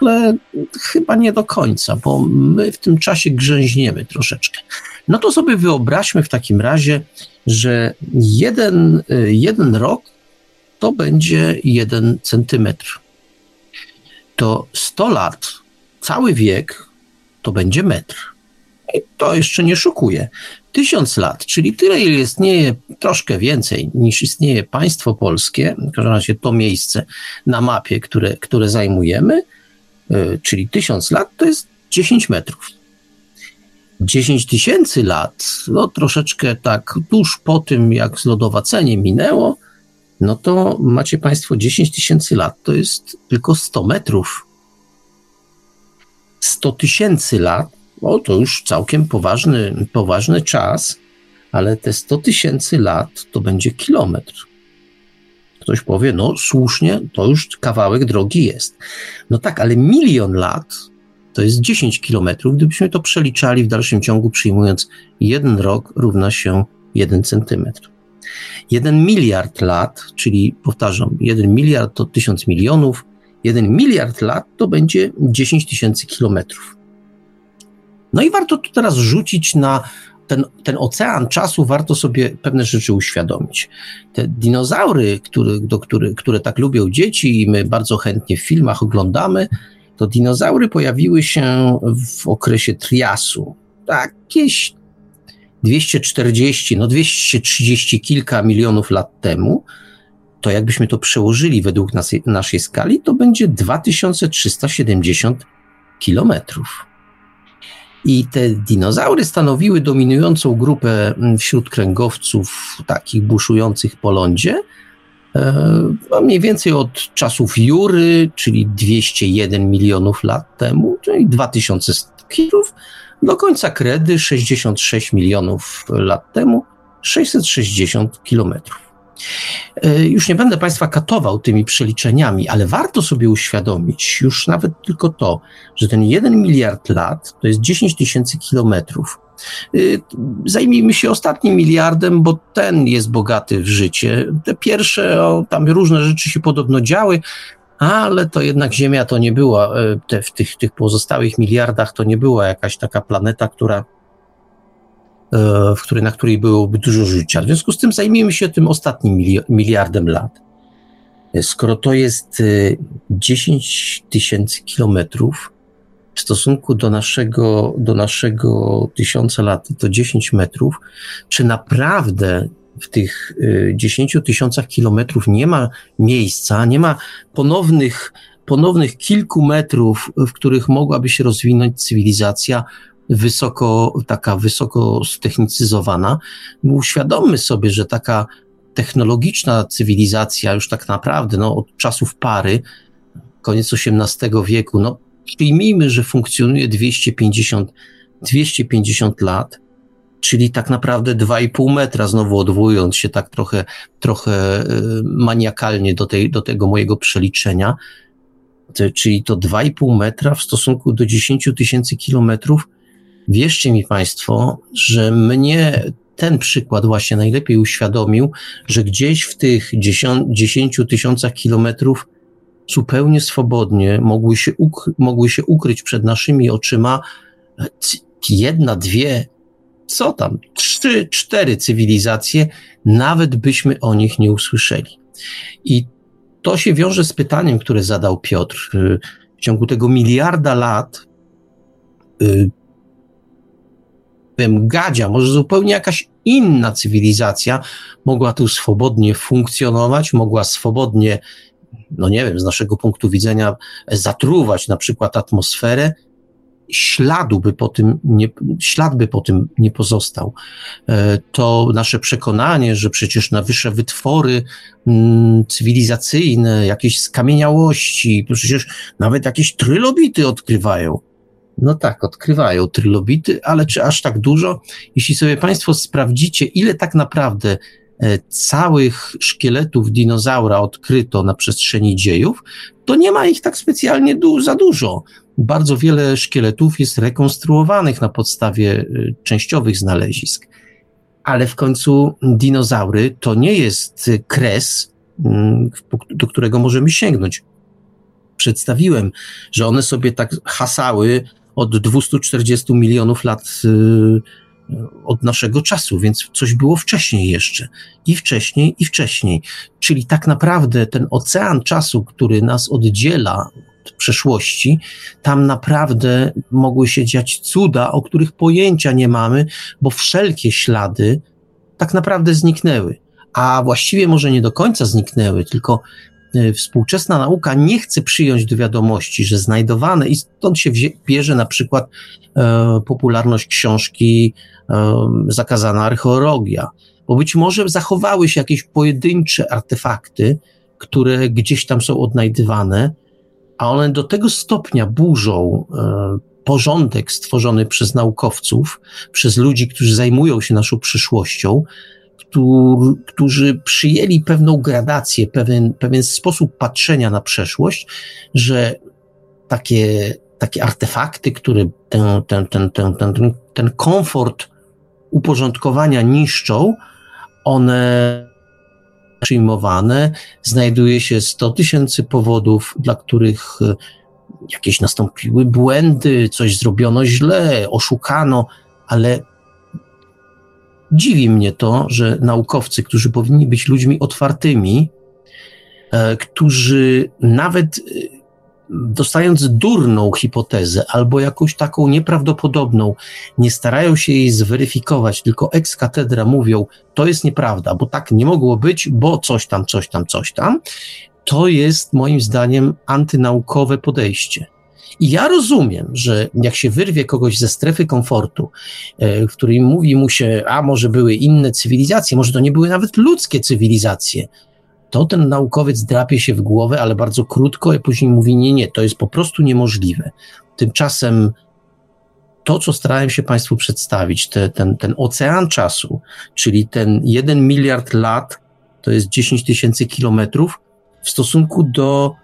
ale chyba nie do końca, bo my w tym czasie grzęźniemy troszeczkę. No to sobie wyobraźmy w takim razie, że jeden, jeden rok to będzie jeden centymetr. To 100 lat, cały wiek, to będzie metr. I to jeszcze nie szukuje. Tysiąc lat, czyli tyle, ile istnieje, troszkę więcej niż istnieje państwo polskie, w każdym razie to miejsce na mapie, które, które zajmujemy, E, czyli tysiąc lat, to jest 10 metrów. 10 tysięcy lat, no troszeczkę tak tuż po tym, jak zlodowacenie minęło, no to macie Państwo 10 tysięcy lat, to jest tylko 100 metrów. 100 tysięcy lat, no to już całkiem poważny, poważny czas, ale te 100 tysięcy lat to będzie kilometr. Ktoś powie, no słusznie, to już kawałek drogi jest. No tak, ale milion lat to jest 10 kilometrów, gdybyśmy to przeliczali w dalszym ciągu, przyjmując jeden rok równa się 1 centymetr. 1 miliard lat, czyli powtarzam, 1 miliard to 1000 milionów, 1 miliard lat to będzie 10 tysięcy kilometrów. No i warto tu teraz rzucić na ten, ten ocean czasu warto sobie pewne rzeczy uświadomić. Te dinozaury, który, do, który, które tak lubią dzieci i my bardzo chętnie w filmach oglądamy, to dinozaury pojawiły się w okresie Triasu. Tak, jakieś 240, no 230 kilka milionów lat temu, to jakbyśmy to przełożyli według naszej, naszej skali, to będzie 2370 kilometrów. I te dinozaury stanowiły dominującą grupę mm, wśród kręgowców takich buszujących po lądzie. E, mniej więcej od czasów Jury, czyli 201 milionów lat temu, czyli 2000 kilów, do końca Kredy 66 milionów lat temu, 660 kilometrów. E, już nie będę Państwa katował tymi przeliczeniami, ale warto sobie uświadomić już nawet tylko to, że ten 1 miliard lat to jest 10 tysięcy kilometrów. E, zajmijmy się ostatnim miliardem, bo ten jest bogaty w życie. Te pierwsze, o, tam różne rzeczy się podobno działy, ale to jednak Ziemia to nie była, e, te, w tych, tych pozostałych miliardach to nie była jakaś taka planeta, która w której, na której byłoby dużo życia. W związku z tym zajmijmy się tym ostatnim miliardem lat. Skoro to jest 10 e, tysięcy kilometrów, w stosunku do naszego, do naszego tysiąca lat to 10 metrów, czy naprawdę w tych 10 y, tysiącach kilometrów nie ma miejsca, nie ma ponownych, ponownych kilku metrów, w których mogłaby się rozwinąć cywilizacja wysoko, taka wysoko ztechnicyzowana. Uświadommy sobie, że taka technologiczna cywilizacja już tak naprawdę, no, od czasów pary, koniec XVIII wieku, no, przyjmijmy, że funkcjonuje 250, 250 lat, czyli tak naprawdę 2,5 metra, znowu odwołując się tak trochę, trochę y, maniakalnie do, tej, do tego mojego przeliczenia, czyli to 2,5 metra w stosunku do 10 tysięcy kilometrów. Wierzcie mi Państwo, że mnie ten przykład właśnie najlepiej uświadomił, że gdzieś w tych 10 tysiącach kilometrów zupełnie swobodnie mogły się, mogły się ukryć przed naszymi oczyma jedna, dwie, co tam, trzy, cztery cywilizacje, nawet byśmy o nich nie usłyszeli. I to się wiąże z pytaniem, które zadał Piotr. W ciągu tego miliarda lat y, wiem, Gadzia, może zupełnie jakaś inna cywilizacja mogła tu swobodnie funkcjonować, mogła swobodnie no nie wiem, z naszego punktu widzenia zatruwać na przykład atmosferę, śladu by po tym nie, ślad by po tym nie pozostał. E, to nasze przekonanie, że przecież na wyższe wytwory mm, cywilizacyjne, jakieś skamieniałości, przecież nawet jakieś trylobity odkrywają. No tak, odkrywają trylobity, ale czy aż tak dużo? Jeśli sobie Państwo sprawdzicie, ile tak naprawdę E, całych szkieletów dinozaura odkryto na przestrzeni dziejów, to nie ma ich tak specjalnie du za dużo. Bardzo wiele szkieletów jest rekonstruowanych na podstawie e, częściowych znalezisk. Ale w końcu dinozaury to nie jest kres, mm, do którego możemy sięgnąć. Przedstawiłem, że one sobie tak hasały od 240 milionów lat y, od naszego czasu, więc coś było wcześniej jeszcze. I wcześniej, i wcześniej. Czyli tak naprawdę ten ocean czasu, który nas oddziela od przeszłości, tam naprawdę mogły się dziać cuda, o których pojęcia nie mamy, bo wszelkie ślady tak naprawdę zniknęły. A właściwie może nie do końca zniknęły, tylko współczesna nauka nie chce przyjąć do wiadomości, że znajdowane, i stąd się bierze na przykład e, popularność książki zakazana archeologia, bo być może zachowały się jakieś pojedyncze artefakty, które gdzieś tam są odnajdywane, a one do tego stopnia burzą e, porządek stworzony przez naukowców, przez ludzi, którzy zajmują się naszą przyszłością, którzy przyjęli pewną gradację, pewien, pewien sposób patrzenia na przeszłość, że takie, takie artefakty, które ten, ten, ten, ten, ten, ten komfort uporządkowania niszczą, one przyjmowane, znajduje się 100 tysięcy powodów, dla których e, jakieś nastąpiły błędy, coś zrobiono źle, oszukano, ale dziwi mnie to, że naukowcy, którzy powinni być ludźmi otwartymi, e, którzy nawet e, dostając durną hipotezę albo jakąś taką nieprawdopodobną, nie starają się jej zweryfikować, tylko ex katedra mówią, to jest nieprawda, bo tak nie mogło być, bo coś tam, coś tam, coś tam, to jest moim zdaniem antynaukowe podejście. I ja rozumiem, że jak się wyrwie kogoś ze strefy komfortu, e, w której mówi mu się, a może były inne cywilizacje, może to nie były nawet ludzkie cywilizacje, to ten naukowiec drapie się w głowę, ale bardzo krótko, i później mówi: Nie, nie, to jest po prostu niemożliwe. Tymczasem to, co starałem się Państwu przedstawić, te, ten, ten ocean czasu, czyli ten jeden miliard lat, to jest 10 tysięcy kilometrów, w stosunku do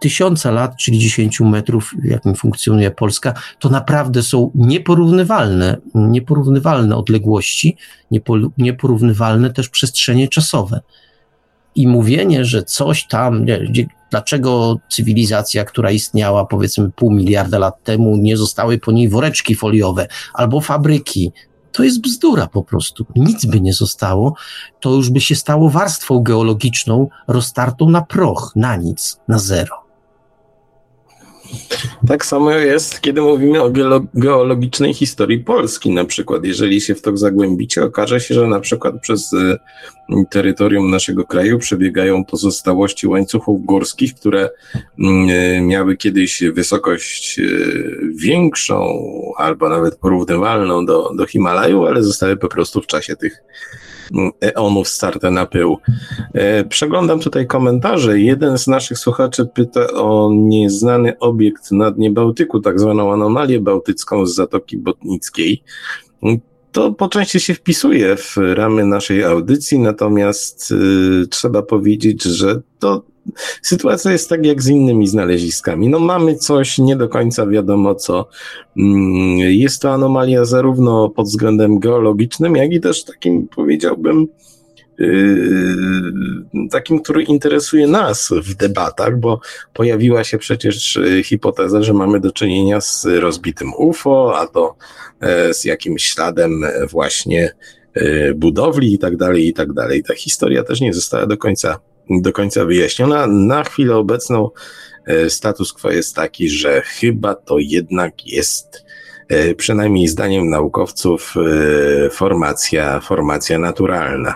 tysiąca lat, czyli 10 metrów, jakim funkcjonuje Polska, to naprawdę są nieporównywalne, nieporównywalne odległości, nieporównywalne też przestrzenie czasowe i mówienie, że coś tam, nie, dlaczego cywilizacja, która istniała powiedzmy pół miliarda lat temu, nie zostały po niej woreczki foliowe albo fabryki, to jest bzdura po prostu. Nic by nie zostało, to już by się stało warstwą geologiczną roztartą na proch, na nic, na zero. Tak samo jest, kiedy mówimy o geologicznej historii Polski na przykład. Jeżeli się w to zagłębicie, okaże się, że na przykład przez y, terytorium naszego kraju przebiegają pozostałości łańcuchów górskich, które mm, y, miały kiedyś wysokość y, większą albo nawet porównywalną do, do Himalaju, ale zostały po prostu w czasie tych eonów starte na pył. E, przeglądam tutaj komentarze. Jeden z naszych słuchaczy pyta o nieznany obiekt na dnie Bałtyku, tak zwaną anomalię bałtycką z Zatoki Botnickiej. To po części się wpisuje w ramy naszej audycji, natomiast y, trzeba powiedzieć, że to sytuacja jest tak jak z innymi znaleziskami. No mamy coś nie do końca wiadomo co. Mm, jest to anomalia zarówno pod względem geologicznym, jak i też takim powiedziałbym yy, takim, który interesuje nas w debatach, bo pojawiła się przecież y, hipoteza, że mamy do czynienia z rozbitym UFO, a to e, z jakimś śladem właśnie e, budowli i tak dalej, i tak dalej. Ta historia też nie została do końca do końca wyjaśniona. Na chwilę obecną e, status quo jest taki, że chyba to jednak jest, e, przynajmniej zdaniem naukowców, e, formacja, formacja naturalna.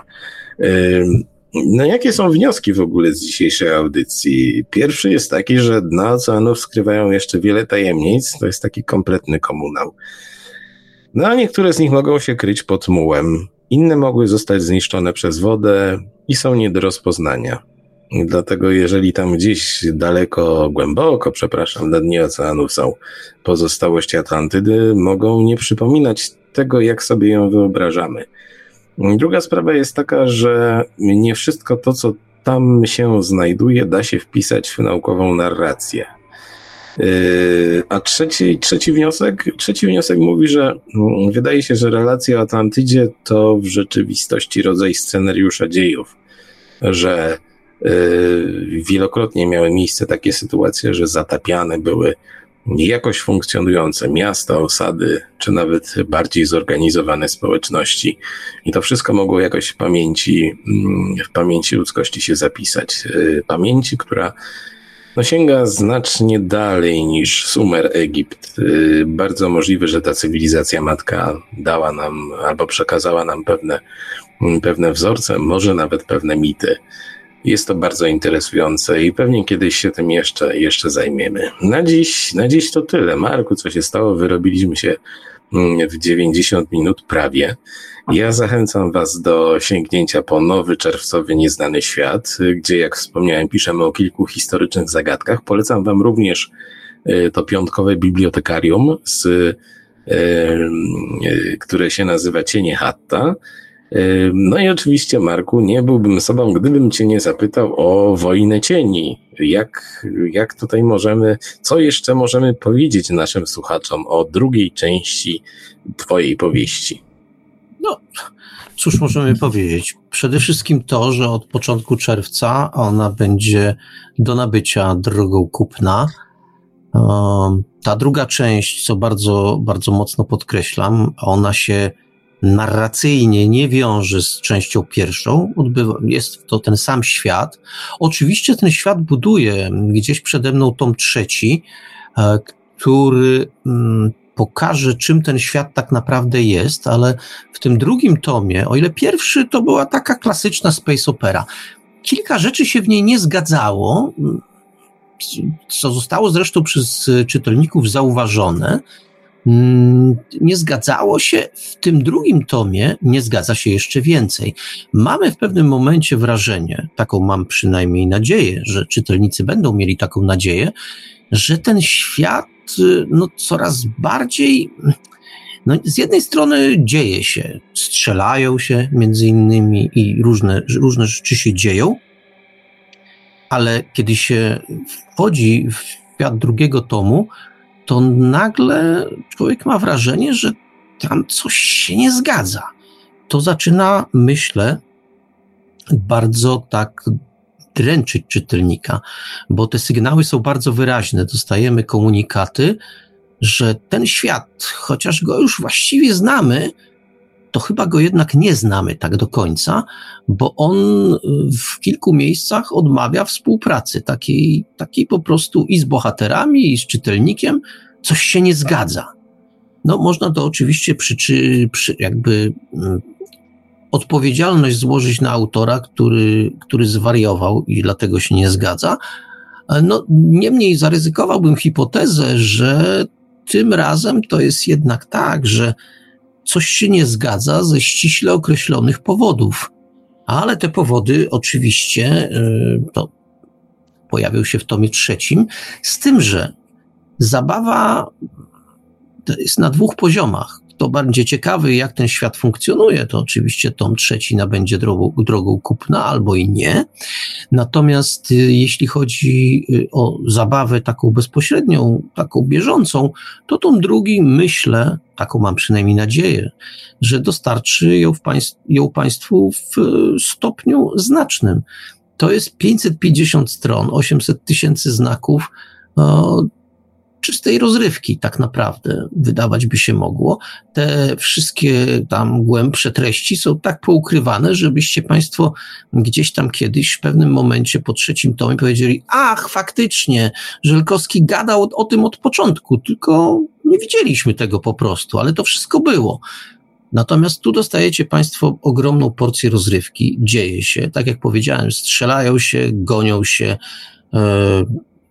No jakie są wnioski w ogóle z dzisiejszej audycji? Pierwszy jest taki, że dna oceanów skrywają jeszcze wiele tajemnic. To jest taki kompletny komunał. No a niektóre z nich mogą się kryć pod mułem. Inne mogły zostać zniszczone przez wodę i są nie do rozpoznania. Dlatego jeżeli tam gdzieś daleko, głęboko, przepraszam, na dnie oceanów są pozostałości Atlantydy, mogą nie przypominać tego, jak sobie ją wyobrażamy. Druga sprawa jest taka, że nie wszystko to, co tam się znajduje, da się wpisać w naukową narrację. Yy, a trzeci, trzeci wniosek, trzeci wniosek mówi, że mm, wydaje się, że relacja o Atlantydzie to w rzeczywistości rodzaj scenariusza dziejów, że yy, wielokrotnie miały miejsce takie sytuacje, że zatapiane były jakoś funkcjonujące miasta, osady, czy nawet bardziej zorganizowane społeczności. I to wszystko mogło jakoś w pamięci, mm, w pamięci ludzkości się zapisać. Yy, pamięci, która no sięga znacznie dalej niż Sumer Egipt. Y, bardzo możliwe, że ta cywilizacja matka dała nam albo przekazała nam pewne, pewne wzorce, może nawet pewne mity. Jest to bardzo interesujące i pewnie kiedyś się tym jeszcze, jeszcze zajmiemy. Na dziś, na dziś to tyle. Marku, co się stało? Wyrobiliśmy się mm, w 90 minut prawie. Ja zachęcam Was do sięgnięcia po nowy czerwcowy Nieznany Świat, gdzie, jak wspomniałem, piszemy o kilku historycznych zagadkach. Polecam Wam również y, to piątkowe bibliotekarium, z, y, y, które się nazywa Cienie Hatta. No i oczywiście, Marku, nie byłbym sobą, gdybym Cię nie zapytał o wojnę cieni. Jak, jak tutaj możemy, co jeszcze możemy powiedzieć naszym słuchaczom o drugiej części Twojej powieści? No, cóż możemy powiedzieć? Przede wszystkim to, że od początku czerwca ona będzie do nabycia drogą kupna. Ta druga część, co bardzo, bardzo mocno podkreślam, ona się narracyjnie nie wiąże z częścią pierwszą, odbywa, jest to ten sam świat. Oczywiście ten świat buduje gdzieś przede mną tom trzeci, e, który mm, pokaże, czym ten świat tak naprawdę jest, ale w tym drugim tomie, o ile pierwszy to była taka klasyczna space opera, kilka rzeczy się w niej nie zgadzało, co zostało zresztą przez czytelników zauważone. Nie zgadzało się w tym drugim tomie, nie zgadza się jeszcze więcej. Mamy w pewnym momencie wrażenie, taką mam przynajmniej nadzieję, że czytelnicy będą mieli taką nadzieję, że ten świat Y, no, coraz bardziej. No, z jednej strony dzieje się, strzelają się między innymi i różne, różne rzeczy się dzieją, ale kiedy się wchodzi w świat drugiego tomu, to nagle człowiek ma wrażenie, że tam coś się nie zgadza. To zaczyna, myślę, bardzo tak dręczyć czytelnika, bo te sygnały są bardzo wyraźne. Dostajemy komunikaty, że ten świat, chociaż go już właściwie znamy, to chyba go jednak nie znamy tak do końca, bo on w kilku miejscach odmawia współpracy, takiej, takiej po prostu i z bohaterami, i z czytelnikiem, coś się nie zgadza. No, można to oczywiście przyczy, przy, jakby mm, odpowiedzialność złożyć na autora, który, który zwariował i dlatego się nie zgadza. No, niemniej zaryzykowałbym hipotezę, że tym razem to jest jednak tak, że coś się nie zgadza ze ściśle określonych powodów. Ale te powody oczywiście to pojawią się w tomie trzecim, z tym, że zabawa jest na dwóch poziomach. Kto będzie ciekawy, jak ten świat funkcjonuje, to oczywiście tom trzeci nabędzie drogą, drogą kupna albo i nie. Natomiast y, jeśli chodzi y, o zabawę taką bezpośrednią, taką bieżącą, to tom drugi myślę, taką mam przynajmniej nadzieję, że dostarczy ją, państw, ją Państwu w y, stopniu znacznym. To jest 550 stron, 800 tysięcy znaków czystej rozrywki, tak naprawdę, wydawać by się mogło. Te wszystkie tam głębsze treści są tak poukrywane, żebyście Państwo gdzieś tam kiedyś w pewnym momencie po trzecim tomie powiedzieli: Ach, faktycznie, Żelkowski gadał o, o tym od początku, tylko nie widzieliśmy tego po prostu, ale to wszystko było. Natomiast tu dostajecie Państwo ogromną porcję rozrywki, dzieje się, tak jak powiedziałem, strzelają się, gonią się, yy,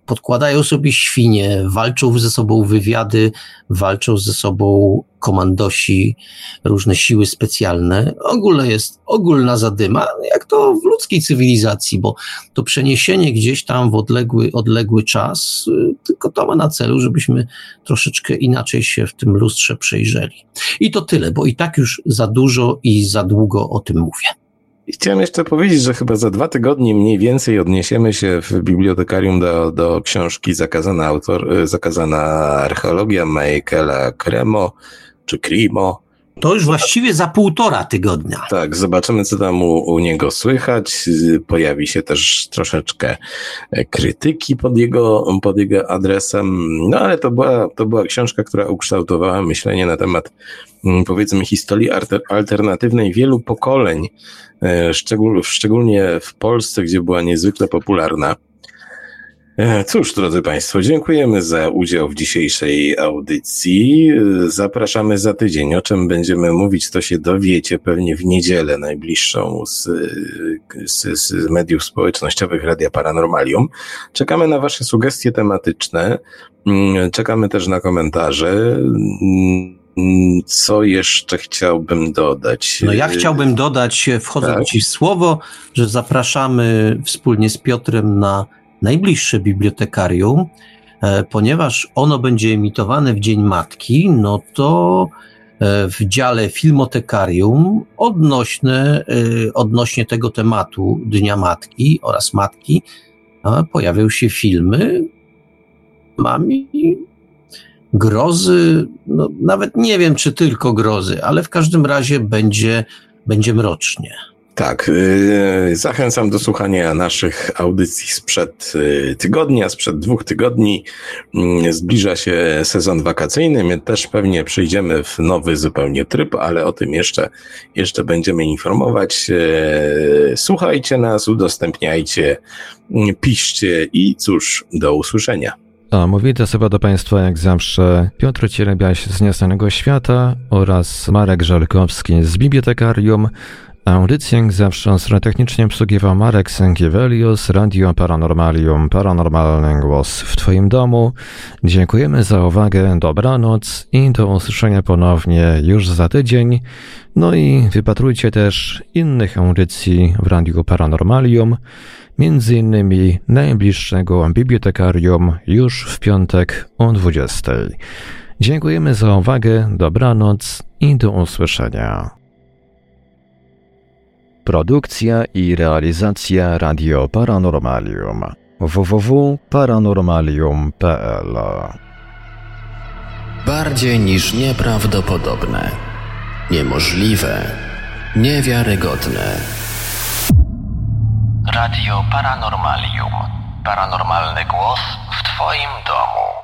podkładają sobie świnie, walczą ze sobą wywiady, walczą ze sobą komandosi, różne siły specjalne. Ogólnie jest ogólna zadyma, jak to w ludzkiej cywilizacji, bo to przeniesienie gdzieś tam w odległy, odległy czas, y, tylko to ma na celu, żebyśmy troszeczkę inaczej się w tym lustrze przejrzeli. I to tyle, bo i tak już za dużo i za długo o tym mówię. I chciałem jeszcze powiedzieć, że chyba za dwa tygodnie mniej więcej odniesiemy się w bibliotekarium do, do książki Zakazana, autor, y, Zakazana archeologia Michaela Cremo, czy Crimo. To już właściwie za półtora tygodnia. Tak, zobaczymy, co tam u, u, niego słychać. Pojawi się też troszeczkę krytyki pod jego, pod jego adresem. No ale to była, to była książka, która ukształtowała myślenie na temat, mm, powiedzmy, historii alternatywnej wielu pokoleń E, szczegól, szczególnie w Polsce, gdzie była niezwykle popularna. E, cóż, drodzy Państwo, dziękujemy za udział w dzisiejszej audycji. Zapraszamy za tydzień. O czym będziemy mówić, to się dowiecie pewnie w niedzielę najbliższą z, z, z mediów społecznościowych Radia Paranormalium. Czekamy na Wasze sugestie tematyczne. Mm, czekamy też na komentarze. Mm, co jeszcze chciałbym dodać? No ja chciałbym dodać, wchodząc tak? Ci w słowo, że zapraszamy wspólnie z Piotrem na najbliższe bibliotekarium, e, ponieważ ono będzie emitowane w Dzień Matki, no to e, w dziale filmotekarium odnośne, e, odnośnie tego tematu Dnia Matki oraz Matki pojawią się filmy. Mam grozy, no, nawet nie wiem, czy tylko grozy, ale w każdym razie będzie, będzie mrocznie. Tak, yy, zachęcam do słuchania naszych audycji sprzed yy, tygodnia, sprzed dwóch tygodni. Yy, zbliża się sezon wakacyjny, my też pewnie przyjdziemy w nowy zupełnie tryb, ale o tym jeszcze, jeszcze będziemy informować. Yy, słuchajcie nas, udostępniajcie, yy, piszcie i cóż, do usłyszenia. A mówi to sobie do Państwa jak zawsze Piotr Cielebiaś z Nieznanego Świata oraz Marek Żelkowski z Bibliotekarium. Audycję jak zawsze technicznie obsługiwał Marek Sękiewelius, Radio Paranormalium, Paranormalny Głos w Twoim domu. Dziękujemy za uwagę, dobranoc i do usłyszenia ponownie już za tydzień. No i wypatrujcie też innych audycji w Radiu Paranormalium między innymi najbliższego bibliotekarium już w piątek o 20. Dziękujemy za uwagę, dobranoc i do usłyszenia. Produkcja i realizacja Radio Paranormalium www.paranormalium.pl Bardziej niż nieprawdopodobne, niemożliwe, niewiarygodne. Radio Paranormalium. Paranormalny głos w Twoim domu.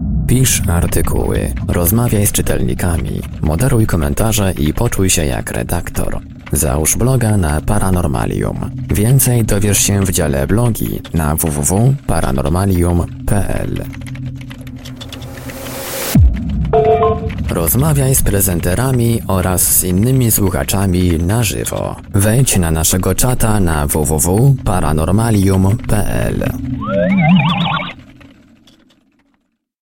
Pisz artykuły, rozmawiaj z czytelnikami, moderuj komentarze i poczuj się jak redaktor. Załóż bloga na Paranormalium. Więcej dowiesz się w dziale blogi na www.paranormalium.pl. Rozmawiaj z prezenterami oraz z innymi słuchaczami na żywo. Wejdź na naszego czata na www.paranormalium.pl.